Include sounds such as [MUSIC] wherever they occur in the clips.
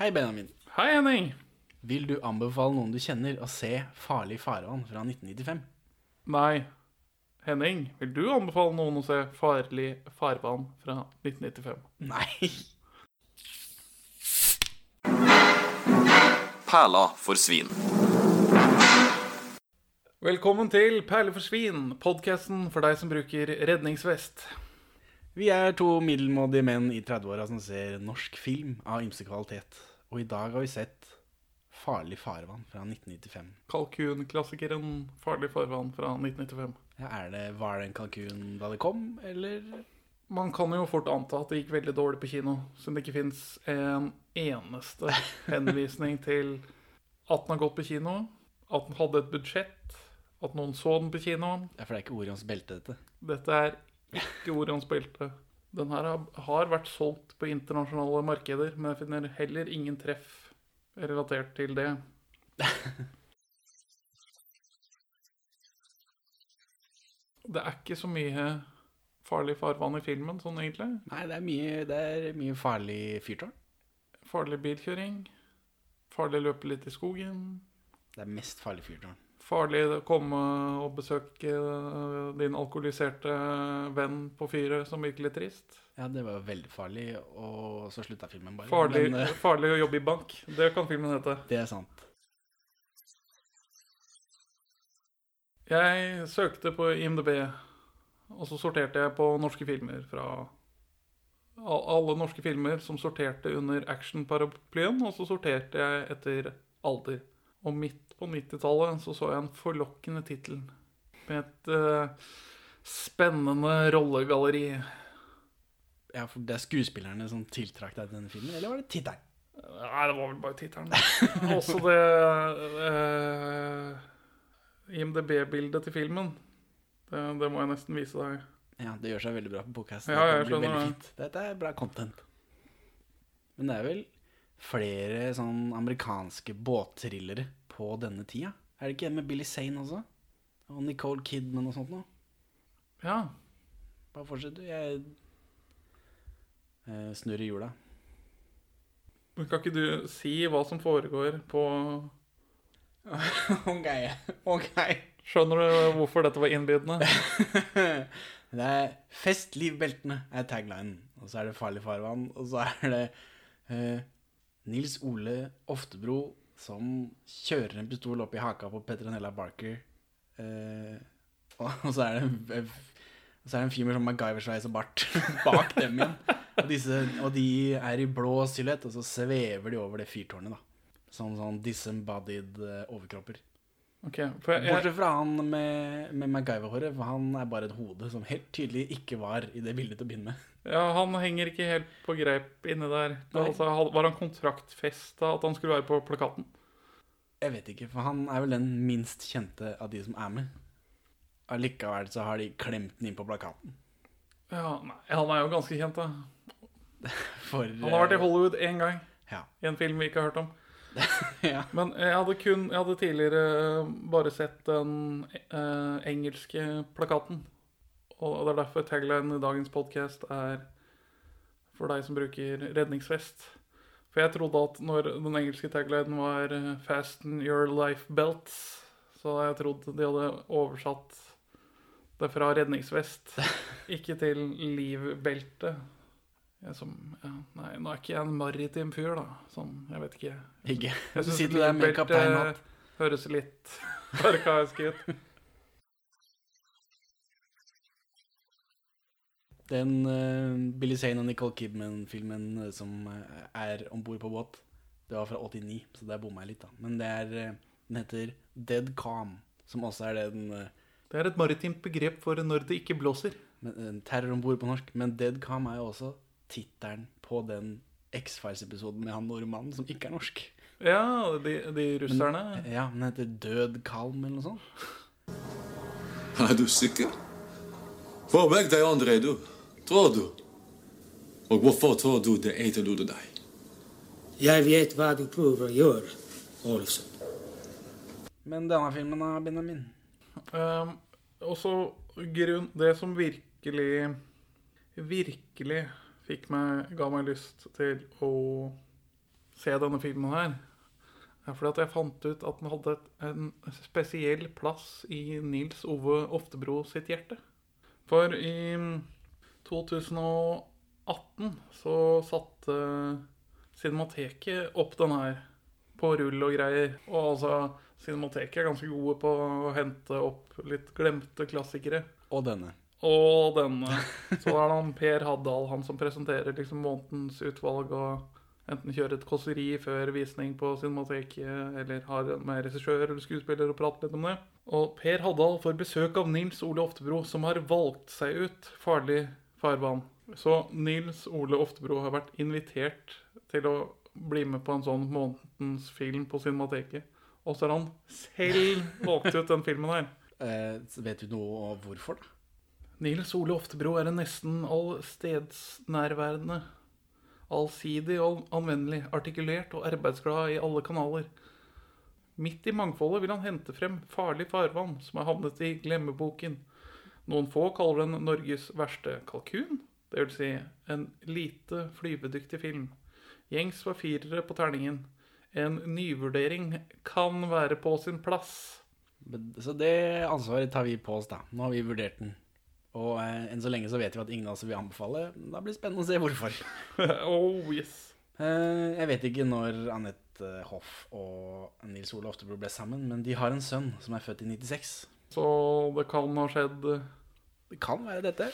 Hei, Benjamin. Hei, Henning. Vil du anbefale noen du kjenner å se Farlig farvann fra 1995? Nei. Henning, vil du anbefale noen å se Farlig farvann fra 1995? Nei. Perla for svin. Velkommen til Perle for svin, podkasten for deg som bruker redningsvest. Vi er to middelmådige menn i 30-åra som ser norsk film av ymse kvalitet. Og i dag har vi sett Farlig farvann fra 1995. Kalkunklassikeren Farlig farvann fra 1995. Ja, er det, var det en kalkun da det kom, eller? Man kan jo fort anta at det gikk veldig dårlig på kino, siden det ikke fins en eneste [LAUGHS] henvisning til at den har gått på kino, at den hadde et budsjett, at noen så den på kino. Ja, For det er ikke Orions belte, dette. Dette er ikke Orions belte. Den her har, vært solgt på internasjonale markeder, men jeg finner heller ingen treff relatert til det. [LAUGHS] Det er ikke så mye farlig farvann i filmen, sånn egentlig. Nei, det er mye, det er mye farlig fyrtårn. Farlig bilkjøring. Farlig løpe litt i skogen. Det er mest farlig fyrtårn. Farlig å komme og besøke øh, din alkoholiserte venn på fyret som virkelig litt trist. Ja, det var veldig farlig, og så slutta filmen bare. Farlig, Men, eh, farlig å jobbe i bank. Det kan filmen hete. det er sant. Jeg søkte på IMDb, og så sorterte jeg på norske filmer fra alle norske filmer som sorterte under actionparaplyen, og så sorterte jeg etter alder. Og midt på 90-tallet så så jeg en forlokkende tittel med et uh, spennende rollegalleri. Ja, for det er skuespillerne som tiltrakk deg denne filmen, eller var det tittelen? Nei, det var vel bare tittelen. Også det uh, IMDb-bildet til filmen. Det, det må jeg nesten vise deg. Ja, det gjør seg veldig bra på podkasten. Ja. Dette er bra content. Men det er vel flere sånn amerikanske båtthrillere på denne tida? Er det ikke en med Billy Sane også? Og Nicole Kidman og sånt noe? Ja, Bare fortsett, du. Jeg eh, snurrer hjula. Men kan ikke du si hva som foregår på [LAUGHS] ok, ok. Skjønner du hvorfor dette var innbydende? [LAUGHS] Det er 'Fest livbeltene' er taglinen. Og så er det 'Farlig farvann'. Og så er det eh, Nils Ole Oftebro som kjører en pistol opp i haka på Petronella Barker. Eh, og, så er det en, så er det en fyr med sånn MacGyver-sveis og bart [LAUGHS] bak dem igjen. Og, disse, og de er i blå silhuett, og så svever de over det fyrtårnet, da. Som sånn disembodied eh, overkropper. Ok, for jeg, Bortsett fra han med, med MacGyver-håret, for han er bare et hode som helt tydelig ikke var i det bildet til å begynne med. ja, han henger ikke helt på greip inne der. Altså, var han kontraktfesta at han skulle være på plakaten? Jeg vet ikke, for han er vel den minst kjente av de som er med. Allikevel så har de klemt den inn på plakaten. Ja, nei, han er jo ganske kjent, da. [LAUGHS] For Han har vært i Hollywood én gang, Ja. i en film vi ikke har hørt om. [LAUGHS] ja. Men jeg hadde kun Jeg hadde tidligere bare sett den eh, engelske plakaten. Og det er derfor taglinen i dagens podkast er for deg som bruker redningsvest. For jeg trodde at når den engelske taglinen var eh, 'Fasten your life belts', så hadde jeg trodd de hadde oversatt det fra redningsvest, [LAUGHS] ikke til livbelte. Som, ja, nei, nå er ikke jeg en maritim fyr, da. Sånn, jeg vet ikke. Ikke. Jeg syns sitter der med kapteinhatt. Høres litt [LAUGHS] arkaisk ut. Den uh, Billy Zane og Nicole Kidman-filmen eh, som eh, er om bord på båt, det var fra 89, så der bomma jeg litt, da. Men det er Den heter Dead Calm, som også er det den uh, Det er et maritimt begrep for når det ikke blåser. men, uh, Terror om bord på norsk. Men Dead Calm er jo også tittelen på den X-Files-episoden med han nordmannen som ikke er norsk. Ja, de, de russerne. Ja, Den heter Død Kalm eller noe sånt. Er du sikker? Få vekk deg, André, du. Tror du? Og hvorfor tror du det etterlot deg? Jeg vet hva du prøver å gjøre, Olsen. Men denne filmen er Benjamin Um, også grunn Det som virkelig Virkelig meg Ga meg lyst til å se denne filmen her, er fordi at jeg fant ut at den hadde en spesiell plass i Nils Ove Oftebro sitt hjerte. For i 2018 så satte Cinemateket opp den her på rull og greier. Og altså, Cinemateket er ganske gode på å hente opp litt glemte klassikere. Og denne. Og denne. Så er det han Per Haddal, han som presenterer liksom månedens utvalg og enten kjører et kåseri før visning på Cinemateket, eller har med regissør eller skuespiller og prater litt om det. Og Per Haddal får besøk av Nils Ole Oftebro, som har valgt seg ut farlig farvann. Så Nils Ole Oftebro har vært invitert til å bli med på en sånn månedens film på Cinemateket. Og så har han selv valgt ut den filmen her. Eh, vet du noe om hvorfor, da? Nils Ole Oftebro er en nesten allstedsnærværende, allsidig og anvendelig, artikulert og arbeidsglad i alle kanaler. Midt i mangfoldet vil han hente frem farlig farvann som har havnet i glemmeboken. Noen få kaller den Norges verste kalkun, vil si en lite flyvedyktig film. Gjengs var firere på terningen. En nyvurdering kan være på sin plass. Så det ansvaret tar vi på oss, da. Nå har vi vurdert den. Og eh, enn så lenge så vet vi at ingen av oss vil anbefale. Da blir det spennende å se hvorfor. [LAUGHS] oh yes. Eh, jeg vet ikke når Anette Hoff og Nils Ole Oftebro ble sammen, men de har en sønn som er født i 96. Så det kan ha skjedd Det kan være dette.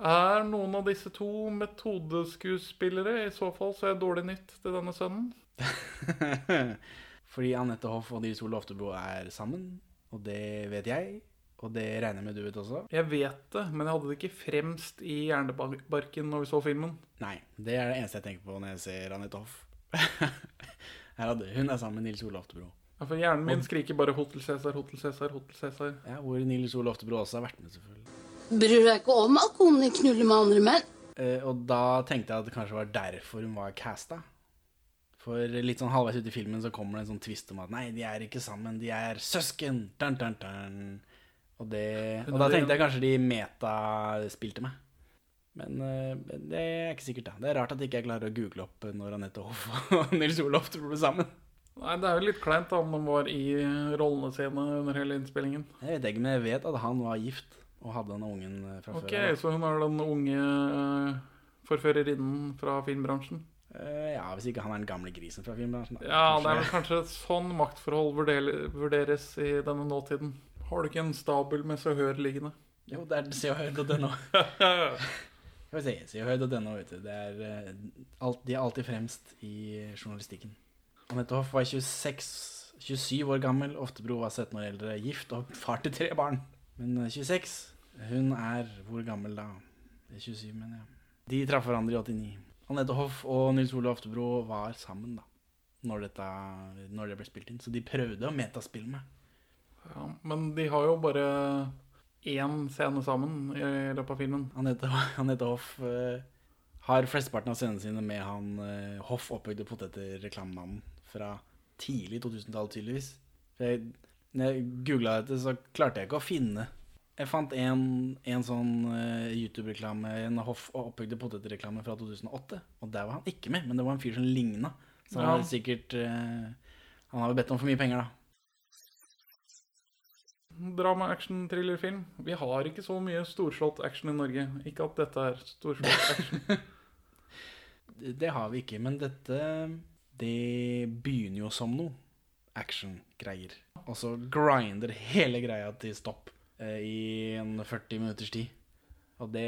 Er noen av disse to metodeskuespillere? I så fall så er det dårlig nytt til denne sønnen. [LAUGHS] Fordi Anette Hoff og Nils Ole Oftebro er sammen, og det vet jeg. Og det regner jeg med du vet også. Jeg vet det, men jeg hadde det ikke fremst i hjernebarken når vi så filmen. Nei, det er det eneste jeg tenker på når jeg ser Anette Hoff. [LAUGHS] Hadde, hun er sammen med Nils Ole Oftebro. Ja, For hjernen min skriker bare 'Hotel Cæsar, Hotel Cæsar, Hotel Cæsar'. Ja, hvor Nils Ole Oftebro også har vært med, selvfølgelig. Bryr deg ikke om at konen din knuller med andre menn? Eh, og da tenkte jeg at det kanskje var derfor hun var casta. For litt sånn halvveis ute i filmen så kommer det en sånn twist om at nei, de er ikke sammen, de er søsken. Dun, dun, dun. Og, det, og da tenkte jeg kanskje de meta-spilte meg. Men eh, det er ikke sikkert, da. Det er rart at jeg ikke klarer å google opp når Anette Hoff [LAUGHS] og Nils Olof Tror ble sammen. Nei, Det er jo litt kleint da om de var i rollene sine under hele innspillingen. Jeg vet ikke, men jeg vet at han var gift og hadde denne ungen eh, fra okay, før. Ok, Så hun er den unge uh, forførerinnen fra filmbransjen. Eh, ja, hvis ikke han er den gamle grisen fra filmbransjen. da. Ja, det er Kanskje- vel kanskje sånn maktforhold vurderes i denne nåtiden. Har du ikke en stabel med Se og Hør liggende? Jo, det er Se og Hør.no. [LAUGHS] Skal vi se, Se og Hør.no, vet du. Det er, eh, alt, de er alltid fremst i journalistikken. Anette Hoff var 26, 27 år gammel, Oftebro var 17 år eldre, gift og far til tre barn. Men eh, 26, hun er hvor gammel da? 27, mener jeg. De traff hverandre i 89. Anette Hoff og Nils Ole Oftebro var sammen da, når, dette, når det ble spilt inn. Så de prøvde å metaspille meg. Ja, men de har jo bare én scene sammen i løpet av filmen. Anette, Anette Hoff uh, har flesteparten av scenene sine med han uh, Hoff oppbygde poteter-reklamemannen fra tidlig 2000-tall, tydeligvis. For jeg, når jeg googla dette, så klarte jeg ikke å finne Jeg fant en, en sånn uh, YouTube-reklame, en Hoff oppbygde poteter-reklame fra 2008, og der var han ikke med, men det var en fyr som ligna. Så han Ja. sikkert uh, Han har bedt om for mye penger, da. Drama, action, thriller-film. Vi har ikke så mye storslått action i Norge. Ikke at dette er storslått action. [LAUGHS] Det har vi ikke, men dette Det begynner jo som noe action-greier. Og så grinder hele greia til stopp eh, i en 40 minutters tid. Og det,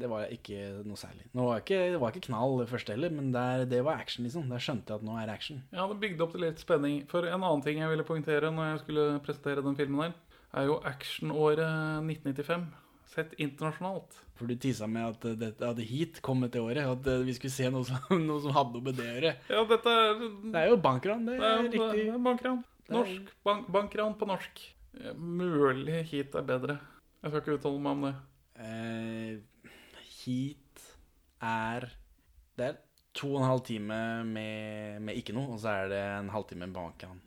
det var ikke noe særlig. Var ikke, det var ikke knall det første heller, men der, det var action, liksom. Der skjønte jeg at nå er action. Ja, det bygde opp til litt spenning. For en annen ting jeg ville poengtere når jeg skulle presentere den filmen her, er jo actionåret 1995. Sett internasjonalt. For du tisa med at, det hadde at Heat kom etter året, at eh, vi skulle se noe som, [LAUGHS] noe som hadde noe med det å gjøre. Ja, dette er Det er jo bankran, det Det er det riktig. er bankran. Norsk. Bank, bankran på norsk. Mulig Heat er bedre. Jeg skal ikke uttale meg om det. Eh, heat er Det er to og en halv time med, med ikke noe, og så er det en halvtime med bankran.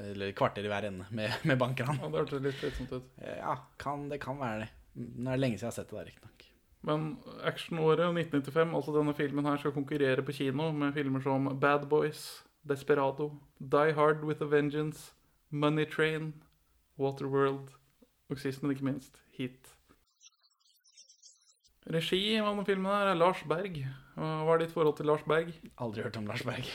Eller kvarter i hver ende med, med bankran. Ja, det hørtes litt slitsomt ut. Eh, Ja, kan, det kan være det. Nå er det lenge siden jeg har sett det der, riktignok. Men actionåret 1995, altså denne filmen her, skal konkurrere på kino med filmer som Bad Boys, Desperado, Die Hard with a Vengeance, Money Train, Waterworld og sist, men ikke minst Heat. Regi av denne filmen her er Lars Berg. Hva er ditt forhold til Lars Berg? Aldri hørt om Lars Berg.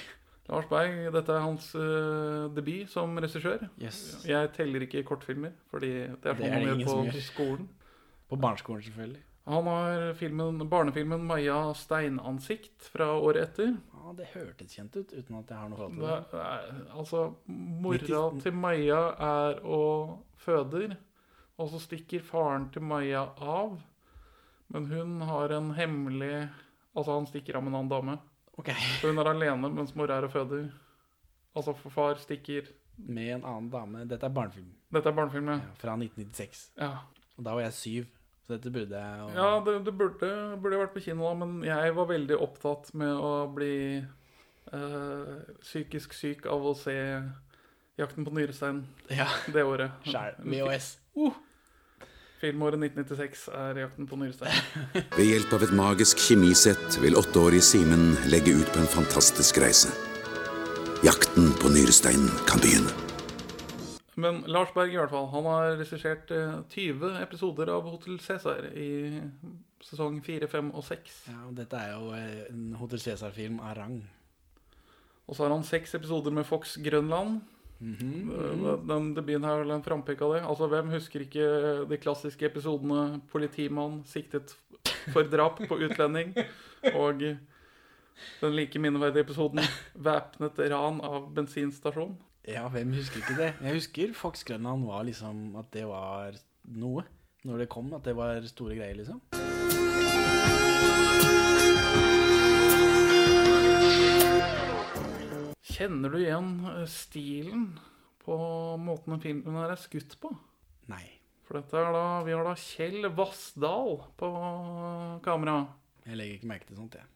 Lars Berg, dette er hans uh, debut som regissør. Yes. Jeg teller ikke kortfilmer, fordi det er sånn man gjør på gjør. skolen. På barneskolen, selvfølgelig. Han har filmen, barnefilmen 'Maja steinansikt' fra året etter. Ja, det hørtes kjent ut, uten at jeg har noe forhold til Det det. er, altså, mora 90 til Maja er og føder, og så stikker faren til Maja av. Men hun har en hemmelig Altså, han stikker av med en annen dame. Ok. Så hun er alene mens mor er og føder. Altså, far stikker Med en annen dame. Dette er barnefilm. Dette er barnefilm, ja. Ja, fra 1996. ja. Og da var jeg syv, så dette burde jeg og... Ja, det, det burde, burde vært på kino, da, men jeg var veldig opptatt med å bli øh, psykisk syk av å se 'Jakten på nyrestein' Ja, det året. Skjær. VHS. Filmåret 1996 er 'Jakten på nyrestein'. [LAUGHS] Ved hjelp av et magisk kjemisett vil åtteårige Simen legge ut på en fantastisk reise. Jakten på nyresteinen kan begynne. Men Lars Berg i hvert fall, han har regissert eh, 20 episoder av Hotell Cæsar i sesong 4, 5 og 6. Ja, og dette er jo eh, en Hotel Cæsar-film av rang. Og så har han seks episoder med Fox Grønland. Mhm. -hmm. Den debuten her er vel en frampikk av det. Altså, Hvem husker ikke de klassiske episodene 'Politimann siktet for drap på utlending' og den like minneverdige episoden 'Væpnet ran av bensinstasjon'? Ja, hvem husker ikke det? Jeg husker Fox Grønland var liksom at det var noe. Når det kom, at det var store greier, liksom. Kjenner du igjen eh, stilen på måten filmen her er skutt på? Nei. For dette er da, Vi har da Kjell Vassdal på kamera. Jeg legger ikke merke til sånt, jeg.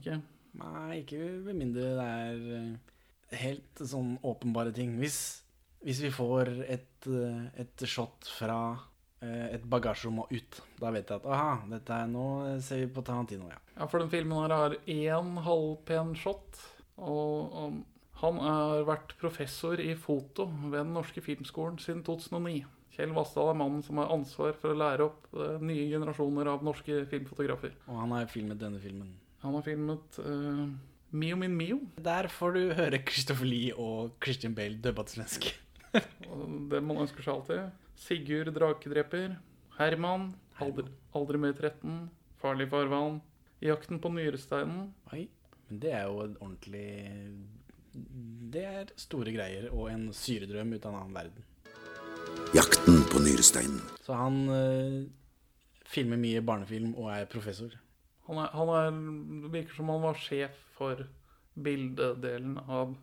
Ikke? Nei, ikke med mindre det er eh, helt sånn åpenbare ting. Hvis, hvis vi får et, eh, et shot fra eh, et bagasjerom og ut, da vet jeg at aha, dette er, nå ser vi på Tarantino, ja. Ja, for den filmen her har én halvpen shot. Og, og han har vært professor i foto ved Den norske filmskolen siden 2009. Kjell Vassdal er mannen som har ansvar for å lære opp eh, nye generasjoner av norske filmfotografer. Og han har filmet denne filmen. Han har filmet uh, Mio min Mio. Der får du høre Christopher Lee og Christian Bale dubba til svensk. [LAUGHS] Det man ønsker seg alltid. Sigurd Drakedreper. Herman. Aldri, aldri mer 13. Farlig farvann. Jakten på nyresteinen. Oi, men det er jo en ordentlig Det er store greier og en syredrøm ut av en annen verden. Jakten på nyresteinen. Så han eh, filmer mye barnefilm og er professor. Han, er, han er, virker som han var sjef for bildedelen av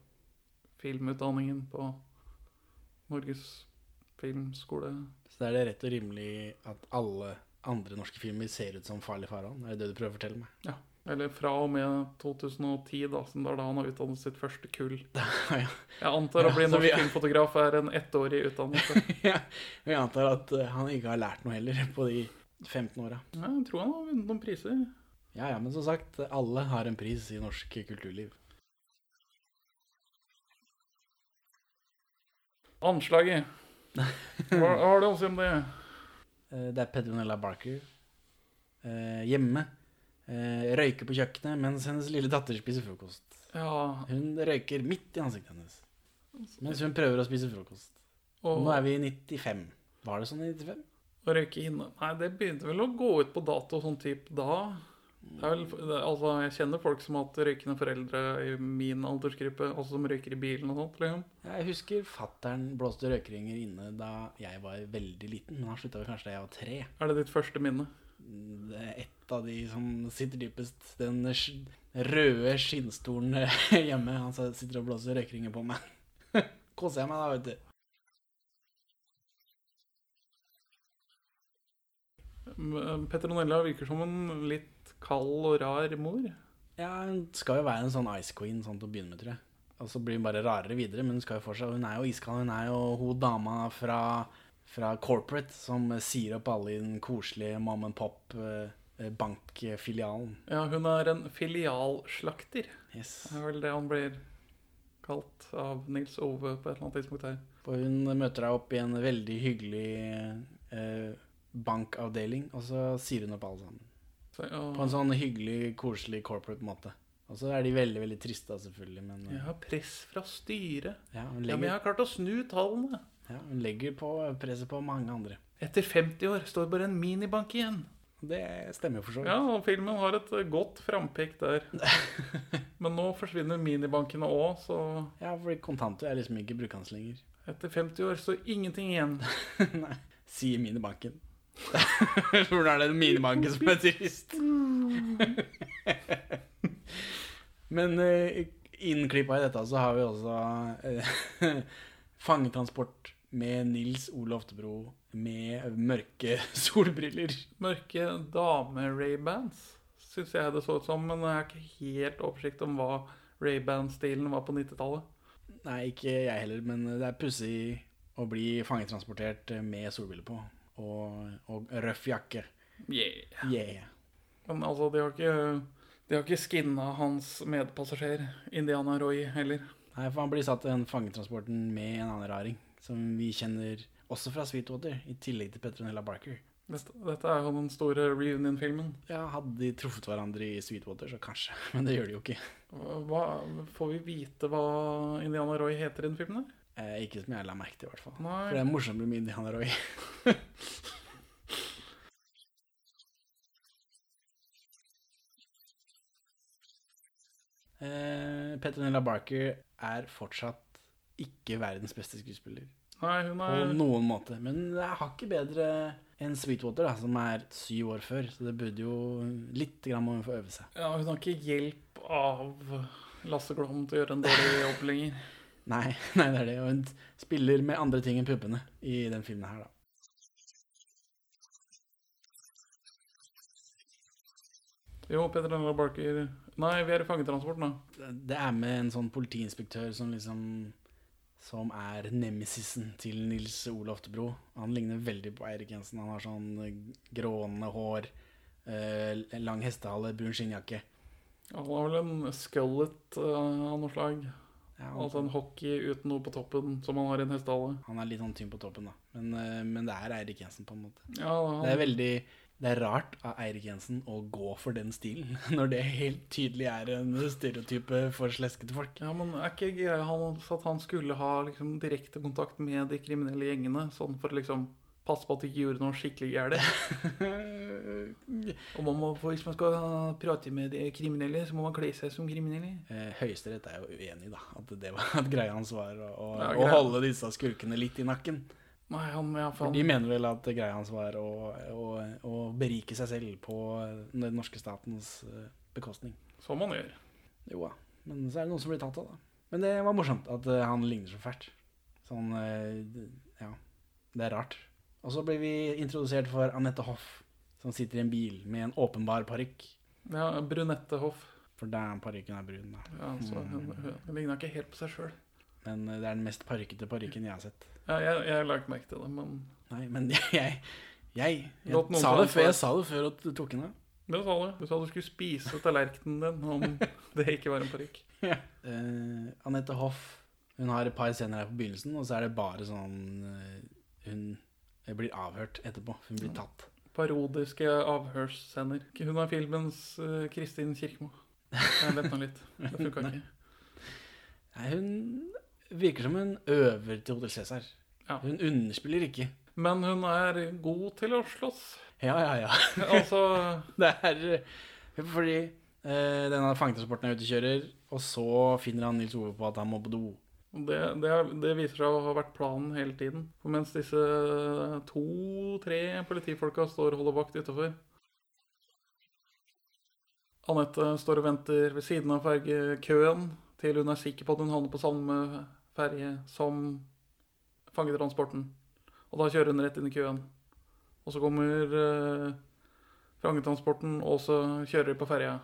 filmutdanningen på Norges filmskole. Så da er det rett og rimelig at alle andre norske filmer ser ut som Farlig farvann? Er det det du prøver å fortelle meg? Ja. Eller fra og med 2010, da, som det er da han har utdannet sitt første kull. [LAUGHS] ja. Jeg antar å bli Ja, norsk vi- filmfotograf er en ettårig utdannelse. [LAUGHS] ja. vi antar at eh, han ikke har lært noe heller på de 15 åra. Ja, jeg tror han har vunnet noen priser. Ja, ja, men som sagt, alle har en pris i norsk kulturliv. Anslaget. Hva hva har du å si om det? [LAUGHS] Eh, Det er Pedronella Barker eh, hjemme. Eh, røyker på kjøkkenet mens hennes lille datter spiser frokost. Ja, Hun røyker midt i ansiktet hennes mens hun prøver å spise frokost. Og nå er vi i 95. Var det sånn i 95? å røyke inne Nei, det begynte vel å gå ut på dato sånn type da. Vel, altså, jeg kjenner folk som har hatt røykende foreldre i min aldersgruppe, altså som røyker i bilen og sånt. liksom. Jeg husker fattern blåste røykringer inne da jeg var veldig liten. Men han slutta vel kanskje da jeg var tre. Er det ditt første minne? Det er et av de som sitter dypest. Den røde skinnstolen [LAUGHS] hjemme. Han sitter og blåser røykringer på meg. [LAUGHS] Koser jeg meg da, vet du. M- Petronella virker som en litt kald og rar mor. Ja, hun skal jo være en sånn ice queen sånn til å begynne med, tror jeg. Og så blir hun bare rarere videre, men hun skal jo fortsatt Hun er jo iskald. Hun er jo hun dama fra, fra corporate som sier opp alle i den koselige mom and pop-bankfilialen. Ja, hun er en filialslakter. Yes. Det er vel det han blir kalt av Nils Ove på et eller annet tidspunkt her. For hun møter deg opp i en veldig hyggelig eh, bankavdeling, og så sier hun opp alle sammen. Så, ja, På en sånn hyggelig, koselig corporate måte. Og så er de veldig, veldig triste, selvfølgelig, men eh, jeg har press fra styret. ja, Ja, men jeg har klart å snu tallene. Ja, hun legger på presset på mange andre. Etter 50 år står bare en minibank igjen. Det stemmer for så vidt. Ja, og filmen har et eh, godt frampek der. [LAUGHS] Men nå forsvinner minibankene òg, så Ja, fordi kontanter er liksom ikke brukende lenger. etter 50 år står ingenting igjen. [LAUGHS] Nei, sier minibanken. [LAUGHS] Hvordan er det minibanken som er trist? Men uh, innklippa i dette så har vi også eh, fangetransport med Nils Ole Oftebro med mørke [LAUGHS] solbriller. Mørke dame-Ray-bands, syns jeg det så ut som. Men jeg har ikke helt oversikt om hva Ray-band-stilen var på 90-tallet. Nei, ikke jeg heller, men det er pussig å bli fangetransportert med solbriller på. Og, og røff jakke. Yeah. Yeah. Men altså, de har ikke De har ikke skinna hans medpassasjer, Indiana Roy, heller. Nei, for han blir satt i den fangetransporten med en annen raring, som vi kjenner også fra Sweetwater, i tillegg til Petronella Barker. Dette, er jo den store reunion-filmen. Ja, hadde de truffet hverandre i Sweetwater, så kanskje, [LAUGHS] men det gjør de jo ikke. Hva, får vi vite hva Indiana Roy heter i den filmen? der? Eh, ikke som jeg la merke til, i hvert fall. Nei. For det er morsomt med Indiana Roy. [LAUGHS] eh, Petronella Barker er fortsatt ikke verdens beste skuespiller. Nei, hun er... På noen måte. Men jeg har ikke bedre enn Sweetwater, da, som er syv år før. Så det burde jo litt grann må hun få øve seg. ja, Hun har ikke hjelp av Lasse Glom til å gjøre en dårlig jobb lenger. [LAUGHS] Nei, nei, det er det. Og hun spiller med andre ting enn puppene i den filmen her, da. Jo, Peter Lennart Barker Nei, vi er i fangetransporten, da. Det er med en sånn politiinspektør som liksom Som er nemesisen til Nils Ole Oftebro. Han ligner veldig på Eirik Jensen. Han har sånn eh, grånende hår, eh, lang hestehale, brun skinnjakke. Han har vel en skullet uh, av noe slag. Ja, Altså en hockey uten noe på toppen, som han har i en hestehale. han er litt sånn tynn på toppen, da. Men, uh, men det er Eirik Jensen, på en måte. Ja, han, Det er veldig det er rart av Eirik Jensen å gå for den stilen, [LAUGHS] når det helt tydelig er en stereotype for sleskete folk. ja, men er ikke greia hans at han skulle ha liksom direkte kontakt med de kriminelle gjengene, sånn for å liksom passe på at de ikke gjorde noe skikkelig gærent? [LAUGHS] Hvis man skal prate med de kriminelle, så må man kle seg som kriminelle. Eh, Høyesterett er jo uenig, da. At det var at greia hans var å, å, Ja, å holde disse skurkene litt i nakken. Nei, han, ja, For de mener vel at greia hans var å, å, å berike seg selv på den norske statens eh, bekostning. Som man gjør. Jo da. Men så er det noen som blir tatt av, da. Men det var morsomt at eh, han ligner så fælt. Sånn eh, Ja. Det er rart. Og så blir vi introdusert for Anette Hoff, som sitter i en bil med en åpenbar parykk. Ja, Brunette Hoff. For den parykken er brun, da. Ja, så hun, hun, hun ligna ikke helt på seg sjøl. Men det er den mest parykkete parykken jeg har sett. Ja, jeg, jeg la ikke merke til det, men Nei, men [LAUGHS] jeg Jeg, jeg, Låt noen sa, ta det før, jeg sa det før at du tok henne. det sa du. Du sa du skulle spise tallerkenen din om [LAUGHS] det ikke var en parykk. Eh, Anette Hoff Hun har et par scener her på begynnelsen, og så er det bare sånn eh, Hun blir avhørt etterpå. Hun blir tatt. Parodiske avhørsscener. Hun er filmens eh, Kristin Kirkemo. Jeg vet nå litt. Det funka [LAUGHS] ikke. Nei, hun virker som hun øver til Hotel Cæsar. Ja. Hun underspiller ikke. Men hun er god til å slåss. Ja, ja, ja. [LAUGHS] Altså Det er fordi eh, denne fangetransporten er ute og kjører, og så finner han Nils Ove på at han må på do. det, det, det viser seg å ha vært planen hele tiden. For mens disse to-tre politifolka står og holder vakt utafor Anette står og venter ved siden av fergekøen til hun er sikker på at hun havner på samme ferge som fangetransporten. Og da kjører hun rett inn i køen. Og så kommer eh, fangetransporten, og så kjører de på ferja.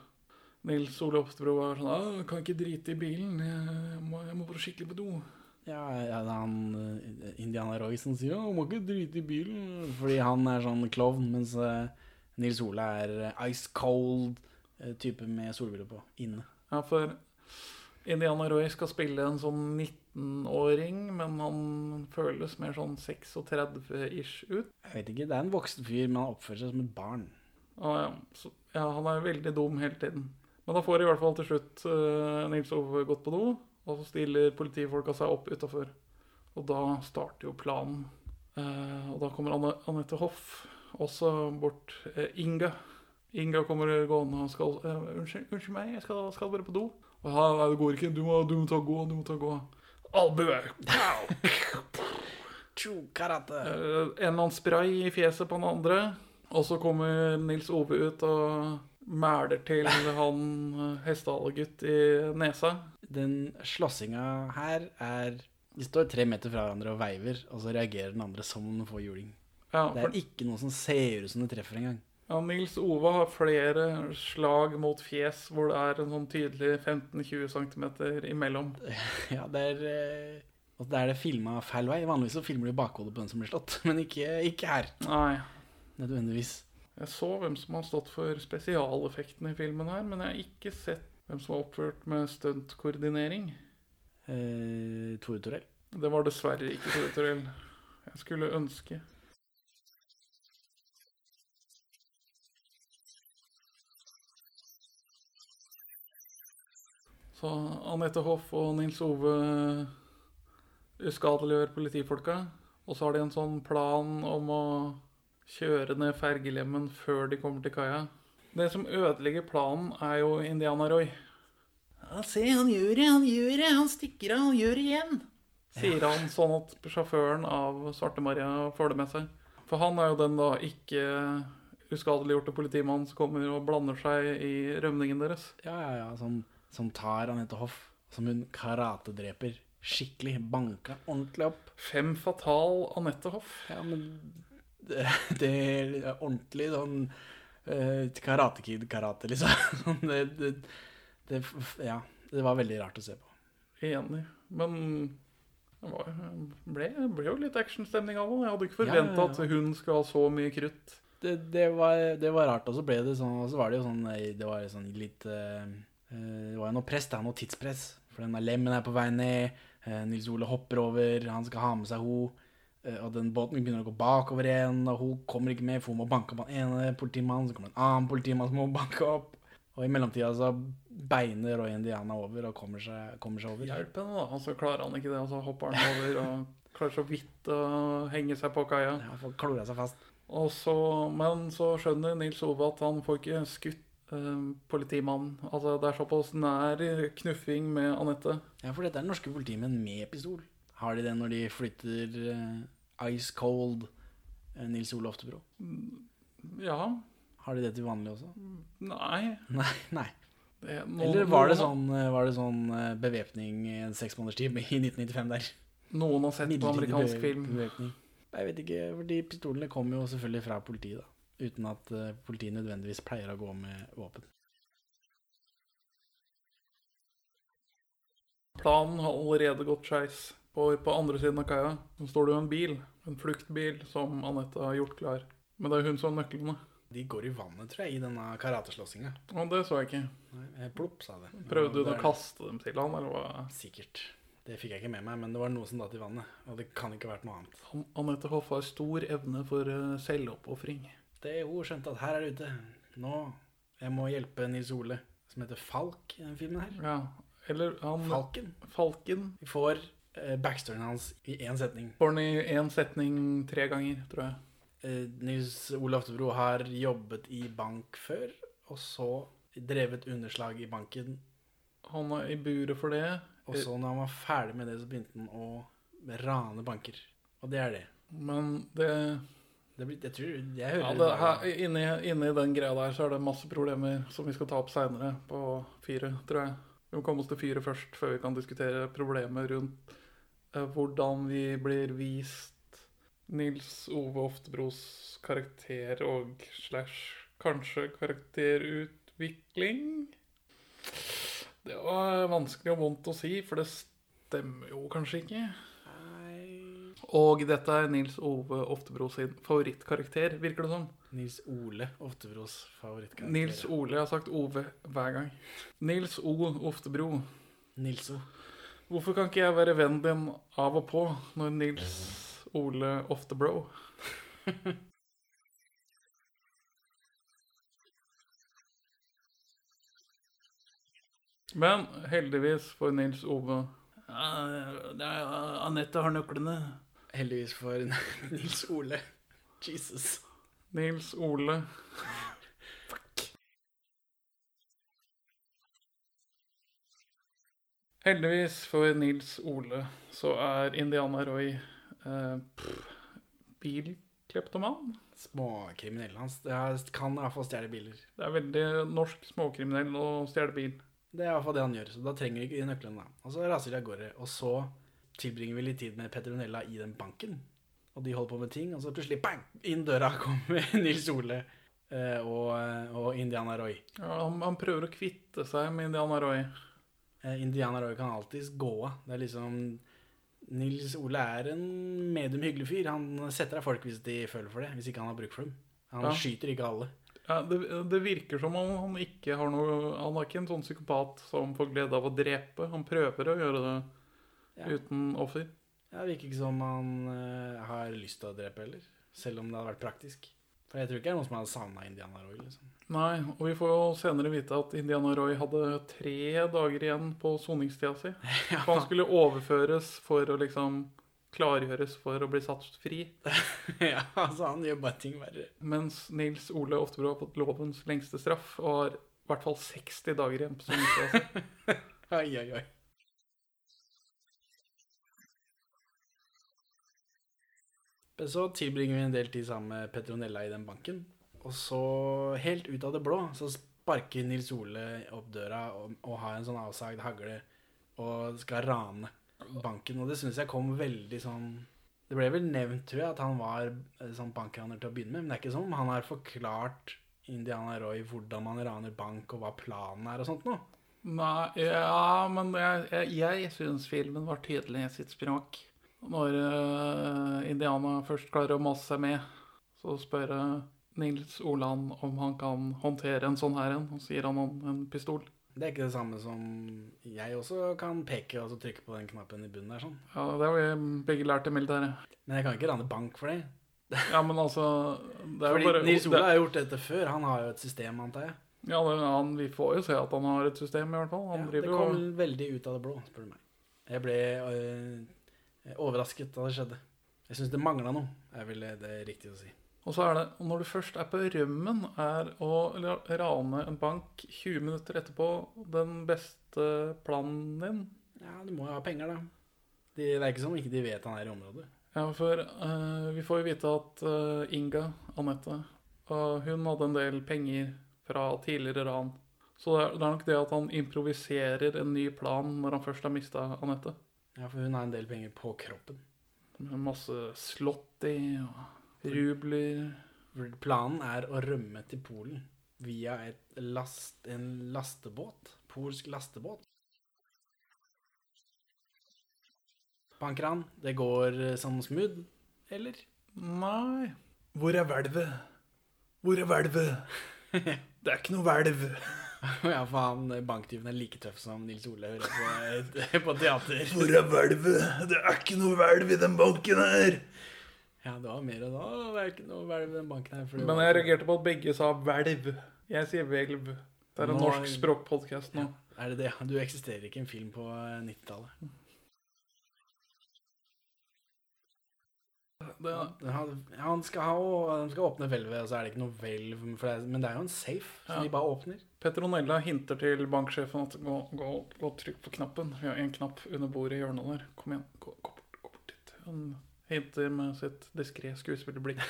Nils Ole Oftebro er sånn «Ah, 'Kan ikke drite i bilen. Jeg må, jeg må skikkelig på do'. Ja, ja det han eh, Indiana Royce som sier «Å, 'Må ikke drite i bilen', fordi han er sånn klovn, mens eh, Nils Ole er eh, ice cold type med solbriller på inne. Ja, for Indiana Roy skal spille en sånn 19-åring, men han føles mer sånn 36-ish ut. Jeg vet ikke, Det er en voksen fyr, men han oppfører seg som et barn. Og ja, så, ja, han er veldig dum hele tiden. Men da får i hvert fall til slutt uh, Nils Ove gått på do, og så stiller politifolka seg opp utafor. Og da starter jo planen. Uh, og da kommer Anne, Anette Hoff også bort. Uh, Inga. Inga kommer gående og skal uh, Unnskyld, unnskyld meg, jeg skal, skal bare på do. Og ja, nei, det går ikke. Du må, du må ta gå, du må ta gå. Albue! Karate. Eh, en eller annen spray i fjeset på den andre. Og så kommer Nils Ove ut og mæler til han eh, hestehalegutt i nesa. Den slåssinga her er De står tre meter fra hverandre og veiver, og så reagerer den andre som om den får juling. Ja, Det er ikke noe som ser ut som det treffer engang. Ja, Nils Ove har flere slag mot fjes hvor det er en sånn tydelig 15-20 cm imellom. [LAUGHS] Ja, det er eh, Og det er det filma feil vei. Vanligvis så filmer du bakhodet på den som blir slått, [LAUGHS] men ikke, ikke her. Nei. Nødvendigvis. Jeg så hvem som har stått for spesialeffektene i filmen her, men jeg har ikke sett hvem som har oppført med stuntkoordinering. Eh, Tore Torell. Det var dessverre ikke Tore Torell. Jeg skulle ønske. Så Anette Hoff og Nils Ove uskadeliggjør politifolka. Og så har de en sånn plan om å kjøre ned fergelemmen før de kommer til kaia. Det som ødelegger planen, er jo Indiana Roy. Ja, se, han gjør det, han gjør det, han stikker av, han gjør det igjen. Sier han sånn at sjåføren av Svarte-Maria får det med seg. For han er jo den da ikke uskadeliggjorte politimannen som kommer og blander seg i rømningen deres. Ja, ja, ja. Som, som tar Anette Hoff. Som hun karatedreper skikkelig. Banka ordentlig opp. Fem fatal Anette Hoff. Ja, men det, det er ordentlig sånn uh, Karate Kid-karate, liksom. [LAUGHS] Sånn, det, det, det, ja, det var veldig rart å se på. Enig. Men det var, ble, ble jo litt actionstemning av det. Jeg hadde ikke Ja, ja, ja. at hun skulle ha så mye krutt. Det, det, var, det var rart, og så ble det sånn Og så var det jo sånn eh, Det var sånn litt eh, eh, Det var jo noe press, da. Noe tidspress. For denne lemmen er på vei ned. eh, Nils Ole hopper over. Han skal ha med seg ho. eh, Og den båten begynner å gå bakover igjen, og hun kommer ikke med, for hun må banke opp han ene politimannen. Så kommer det en annen politimann som må [LAUGHS] banke opp. Og i mellomtida så beiner Roy Indiana over og kommer seg, kommer seg over. Hjelp henne, da. Og så klarer han ikke det, og så hopper han over og klarer så vidt å henge seg på kaia. Ja, får klora seg fast. Og så, men så skjønner Nils Ove at han får ikke skutt eh, politimannen. Altså, det er såpass nær knuffing med Anette. Ja, for dette er norske politimenn med pistol. Har de det når de flytter eh, Ice Cold eh, Nils Ole Oftebro? Ja. Har de det til vanlig også? Nei. [LAUGHS] Nei. nei. Det, nå, Eller var det sånn, eh, var det sånn bevæpning en seks måneders tid i [LAUGHS] 1995 der? Noen har sett på amerikansk film. bevæpning. Jeg vet ikke, fordi pistolene kommer jo selvfølgelig fra politiet, da. Uten at eh, politiet nødvendigvis pleier å gå med våpen. Planen har allerede gått skeis. På, på andre siden av kaia så står det jo en bil. En fluktbil som Anette har gjort klar. Men det er hun som har nøklene. De går i vannet, tror jeg, i denne karateslåssinga. Det så jeg ikke. Nei, Plopp, sa det. Prøvde hun å kaste dem til han, eller hva? Sikkert. Det fikk jeg ikke med meg, men det var noe som datt i vannet. Og det kan ikke ha vært noe annet. Anette Hoff har stor evne for eh, selvoppofring. Det Hun skjønte at her er det ute. Nå Jeg må hjelpe Nils Ole, som heter Falk i den filmen her. Ja. Eller han Falken. Falken Vi får eh, backstoryen hans i én setning. får den i én setning tre ganger, tror jeg. Eh, Nils Ole Oftebro har jobbet i bank før, og så drevet underslag i banken. Han er i buret for det. Og så når han var ferdig med det, så begynte han å rane banker. Og det er det. Men det det blir, jeg tror Jeg hører Ja, det her, inni, inni den greia der så er det masse problemer som vi skal ta opp seinere på fire, tror jeg. Vi må komme oss til fire først, før vi kan diskutere problemer rundt eh, hvordan vi blir vist Nils Ove Oftebros karakter og slash kanskje karakterutvikling. Det var vanskelig og vondt å si, for det stemmer jo kanskje ikke. Og dette er Nils Ove Oftebro sin favorittkarakter, virker det som. Nils Ole Oftebros favorittkarakter. Nils Ole. Jeg har sagt Ove hver gang. Nils O. Oftebro. Nils O. Hvorfor kan ikke jeg være vennen din av og på når Nils Ole Oftebro? [LAUGHS] Men heldigvis for Nils Ove Anette har nøklene. Heldigvis for [LAUGHS] Nils Ole. Jesus. Nils Ole Fuck. Heldigvis for Nils Ole så er Indiana Roy eh, pff, bilkleptoman. Småkriminell. Han Det er, kan fall stjele biler. Det er veldig norsk småkriminell å stjele bil. Det er i hvert fall det han gjør, så da trenger vi ikke de nøklene. Og så raser de av gårde. Og så tilbringer vi litt tid med Petronella i den banken. Og de holder på med ting, og så plutselig bang! Inn døra [LAUGHS] kommer Nils Ole eh, og, og Indiana Roy. Ja, han, han prøver å kvitte seg med Indiana Roy. Eh, Indiana Roy kan alltids gå av. Det er liksom Nils Ole er en medium hyggelig fyr. Han setter av folk hvis de føler for det, hvis ikke han har bruk for dem. Han Ja. skyter ikke alle. Ja, det, det virker som om han ikke har noe Han er ikke en sånn psykopat som får glede av å drepe. Han prøver å gjøre det Ja. uten offer. Ja, Det virker ikke som han uh, har lyst til å drepe heller. Selv om det hadde vært praktisk. For jeg tror ikke det er noen som hadde savna Indiana Roy. liksom. Nei, og vi får jo senere vite at Indiana Roy hadde tre dager igjen på soningstida si. [LAUGHS] For han skulle overføres for å liksom klargjøres for å bli satt fri. [LAUGHS] ja, altså Han gjør bare ting verre. Mens Nils Ole Oftebro har fått lovens lengste straff og har i hvert fall 60 dager igjen på soningstida si. [LAUGHS] Oi, oi, oi. Men Så tilbringer vi en del tid sammen med Petronella i den banken. Og så, helt ut av det blå, så sparker Nils Ole opp døra og, og har en sånn avsagd hagle og skal rane banken. Og det syns jeg kom veldig sånn Det ble vel nevnt, tror jeg, at han var eh, sånn bankraner til å begynne med, men det er ikke sånn han har forklart Indiana Roy hvordan man raner bank, og hva planen er og sånt noe. Nei, ja, men jeg, jeg, jeg syns filmen var tydelig i sitt språk. Når uh, Indiana først klarer å mase seg med, så spør eh, Nils Olan om han kan håndtere en sånn her en, og sier han om en pistol. Det er ikke det samme som jeg også kan peke og så trykke på den knappen i bunnen der sånn. Ja, det har vi begge lært i militæret. Men jeg kan ikke rane bank for det. [LAUGHS] Ja, men altså det er jo Fordi bare, Nils det, har gjort dette før. Han har jo et system, antar jeg. ja, det, han, Vi får jo se at han har et system, i hvert fall. Han Ja, det kom veldig ut av det blå, spør du meg. Jeg ble øh, overrasket da det skjedde. Jeg syns det mangla noe, er vel det riktige å si. Og så er det, når du først er på rømmen, er å rane en bank 20 minutter etterpå den beste planen din. Ja, du må jo ha penger, da. De, det er ikke som de ikke de vet han er i området. Ja, for uh, vi får jo vite at uh, Inga, Anette, uh, hun hadde en del penger fra tidligere ran. Så det er, det er nok det at han improviserer en ny plan når han først har mista Anette. Ja, for hun har en del penger på kroppen. Med masse slått i og rubler. Planen er å rømme til Polen via et last, en lastebåt. Polsk lastebåt. Bankran, det går sånn som smooth, eller? Nei. Hvor er hvelvet? Hvor er hvelvet? [LAUGHS] Det er ikke noe hvelv. [LAUGHS] ja, for han eh, banktyven er like tøff som Nils Ole hører på, [LAUGHS] på teater. Hvor er hvelvet? Det er ikke noe hvelv i den banken her. Ja, det var mer enn da. Det er ikke noe hvelv i den banken her. for det Men jeg reagerte på at begge sa hvelv. Jeg sier hvelv. Det er en Nå- norsk språkpodkast nå. Er det det? Du eksisterer ikke en film på eh, 90-tallet. Han, han skal ha, han skal åpne hvelvet, og så er det ikke noe hvelv. Men det er jo en safe, så Ja. de bare åpner. Petronella hinter til banksjefen at gå, gå, gå trykk på knappen. Vi har en knapp under bordet i hjørnet der. Kom igjen, gå, gå, bort, gå bort dit. Hun hinter med sitt diskré skuespillerblikk.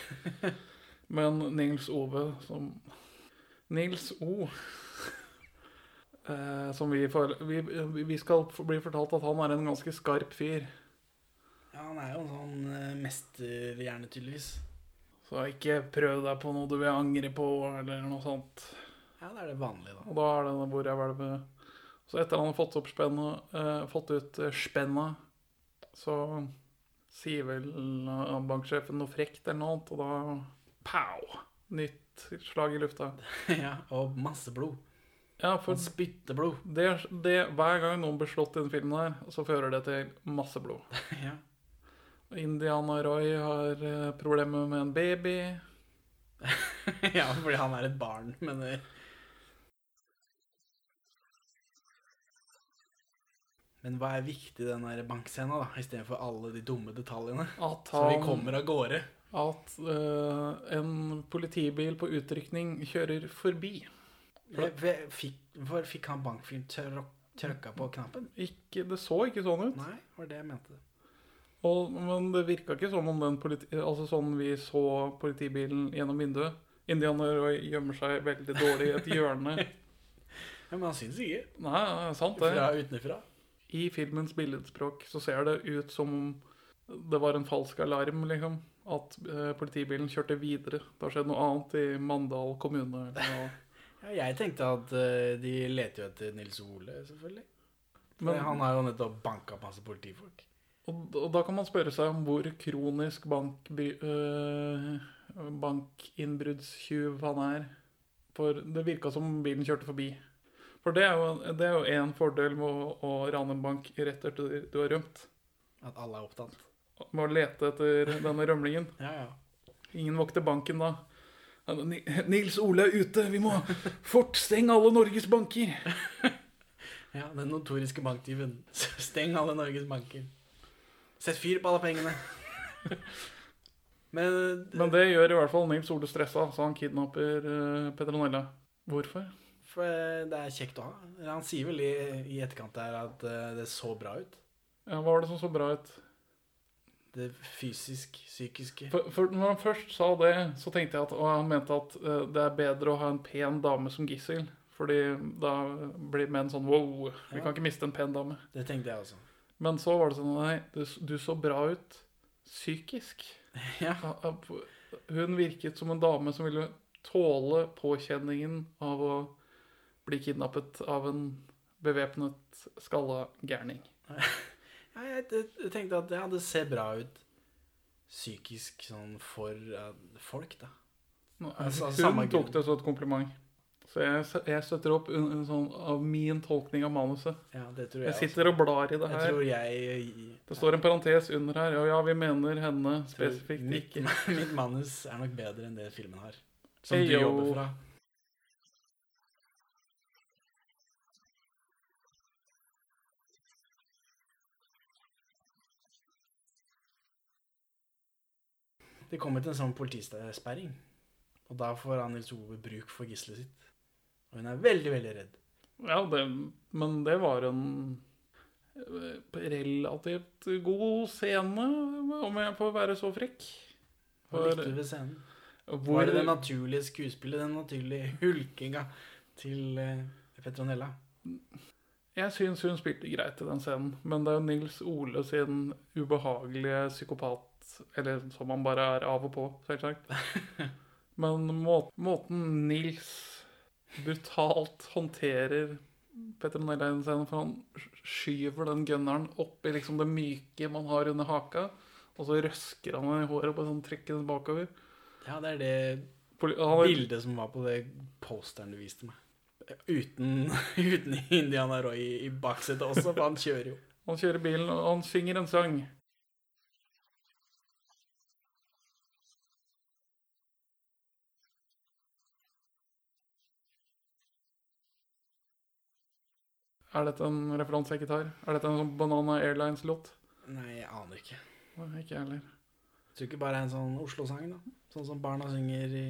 [LAUGHS] Men Nils Ove som Nils O. Eh, som vi, for, vi, vi skal bli fortalt at han er en ganske skarp fyr. Ja, han er jo en sånn uh, mesterhjerne, tydeligvis. Så ikke prøv deg på noe du vil angre på, eller noe sånt. Ja, det er det vanlige, da. Og da er det hvor jeg hvelvet. Så etter han har fått opp spennet, eh, fått ut eh, spennet, så sier vel eh, banksjefen noe frekt eller noe annet, og da pow! Nytt slag i lufta. [LAUGHS] ja, og masse blod. Ja, for Spytteblod. det, det, hver gang noen blir slått i den filmen her, så fører det til masse blod. [LAUGHS] ja. Indiana Roy har uh, problemer med en baby. [LAUGHS] ja, fordi han er et barn, mener Men hva er viktig i den bankscena, da, istedenfor alle de dumme detaljene? At som vi han kommer av gårde. At uh, en politibil på utrykning kjører forbi. Jeg Fikk, han bankfyren trykka på knappen? Ikke, det så ikke sånn ut. Nei, var det jeg mente. Og, men det virka ikke som om den politi Altså sånn vi så politibilen gjennom vinduet. Indianer gjemmer seg veldig dårlig i et hjørne. [LAUGHS] Ja, Men han syns ikke. Nei, det er sant det. Fra utenfra. I filmens billedspråk så ser det ut som om det var en falsk alarm, liksom. At eh, politibilen kjørte videre. Det har skjedd noe annet i Mandal kommune. [LAUGHS] Ja, jeg tenkte at uh, de leter jo etter Nils Ole, selvfølgelig. For Men- han har jo nettopp banka masse politifolk. Og, og da kan man spørre seg om hvor kronisk bank, øh, bankinnbruddstyv han er. For det virka som bilen kjørte forbi. For det er jo, det en fordel med å, å rane en bank rett etter du har rømt. At alle er opptatt. Med å lete etter denne rømlingen. [LAUGHS] Ja, ja. Ingen vokter banken da. Nils Ole er ute, vi må fort stenge alle Norges banker. [LAUGHS] Ja, Den notoriske banktyven. [LAUGHS] Steng alle Norges banker. Sett fyr på alle pengene. Men, Men det gjør i hvert fall Nils Ole stressa, så han kidnapper uh, Petronella. Hvorfor? For eh, det er kjekt å ha. Han sier vel i, i etterkant der at eh, det så bra ut. Ja, Hva var det som så bra ut? Det fysisk, psykiske. For, for når han først sa det, så tenkte jeg at og han mente at uh, det er bedre å ha en pen dame som gissel. Fordi da blir menn sånn wow, vi Ja. kan ikke miste en pen dame. Det tenkte jeg også. Men så var det sånn nei, du, du så bra ut psykisk. [LAUGHS] Ja. Hun virket som en dame som ville tåle påkjenningen av å bli kidnappet av en bevæpnet skalla gærning. [LAUGHS] Ja, jeg, tenkte at ja, det ser bra ut psykisk sånn for uh, folk, da. Altså, Hun tok det som et kompliment. Så jeg, jeg støtter opp sånn av min tolkning av manuset. Ja, det tror jeg, Jeg sitter og blar i det Jeg her. tror jeg Det står en parentes under her. Og ja, vi mener henne spesifikt mitt, ikke. [LAUGHS] mitt manus er nok bedre enn det filmen har. Som Hey, du jobber fra. Det kommer til en sånn politisperring. Og da får Nils Ove bruk for gisselet sitt. Og hun er veldig, veldig redd. Ja, det, men det var en eh, relativt god scene, om jeg får være så frekk. Hva likte du ved scenen? Hvor, Var det det naturlige skuespillet, den naturlige hulkinga til eh, Petronella? Jeg syns hun spilte greit i den scenen, men det er jo Nils Ole sin ubehagelige psykopat Eller som han bare er av og på, selvsagt. [LAUGHS] Men må, måten Nils brutalt håndterer Petronella scenen, for han skyver den gunneren opp i liksom det myke man har under haka, og så røsker han den i håret og sånn trekker den bakover. Ja, det er det bildet som var på det posteren du viste meg. Uten, [LAUGHS] uten Indiana Roy i, i baksetet også, for han kjører jo. Han kjører bilen, og han synger en sang. Er dette en referanse jeg ikke tar? Er dette en sånn Banana Airlines-låt? Nei, jeg aner ikke. Nei, Ikke jeg heller. Jeg tror ikke bare en sånn Oslo-sang, da. Sånn som barna synger i,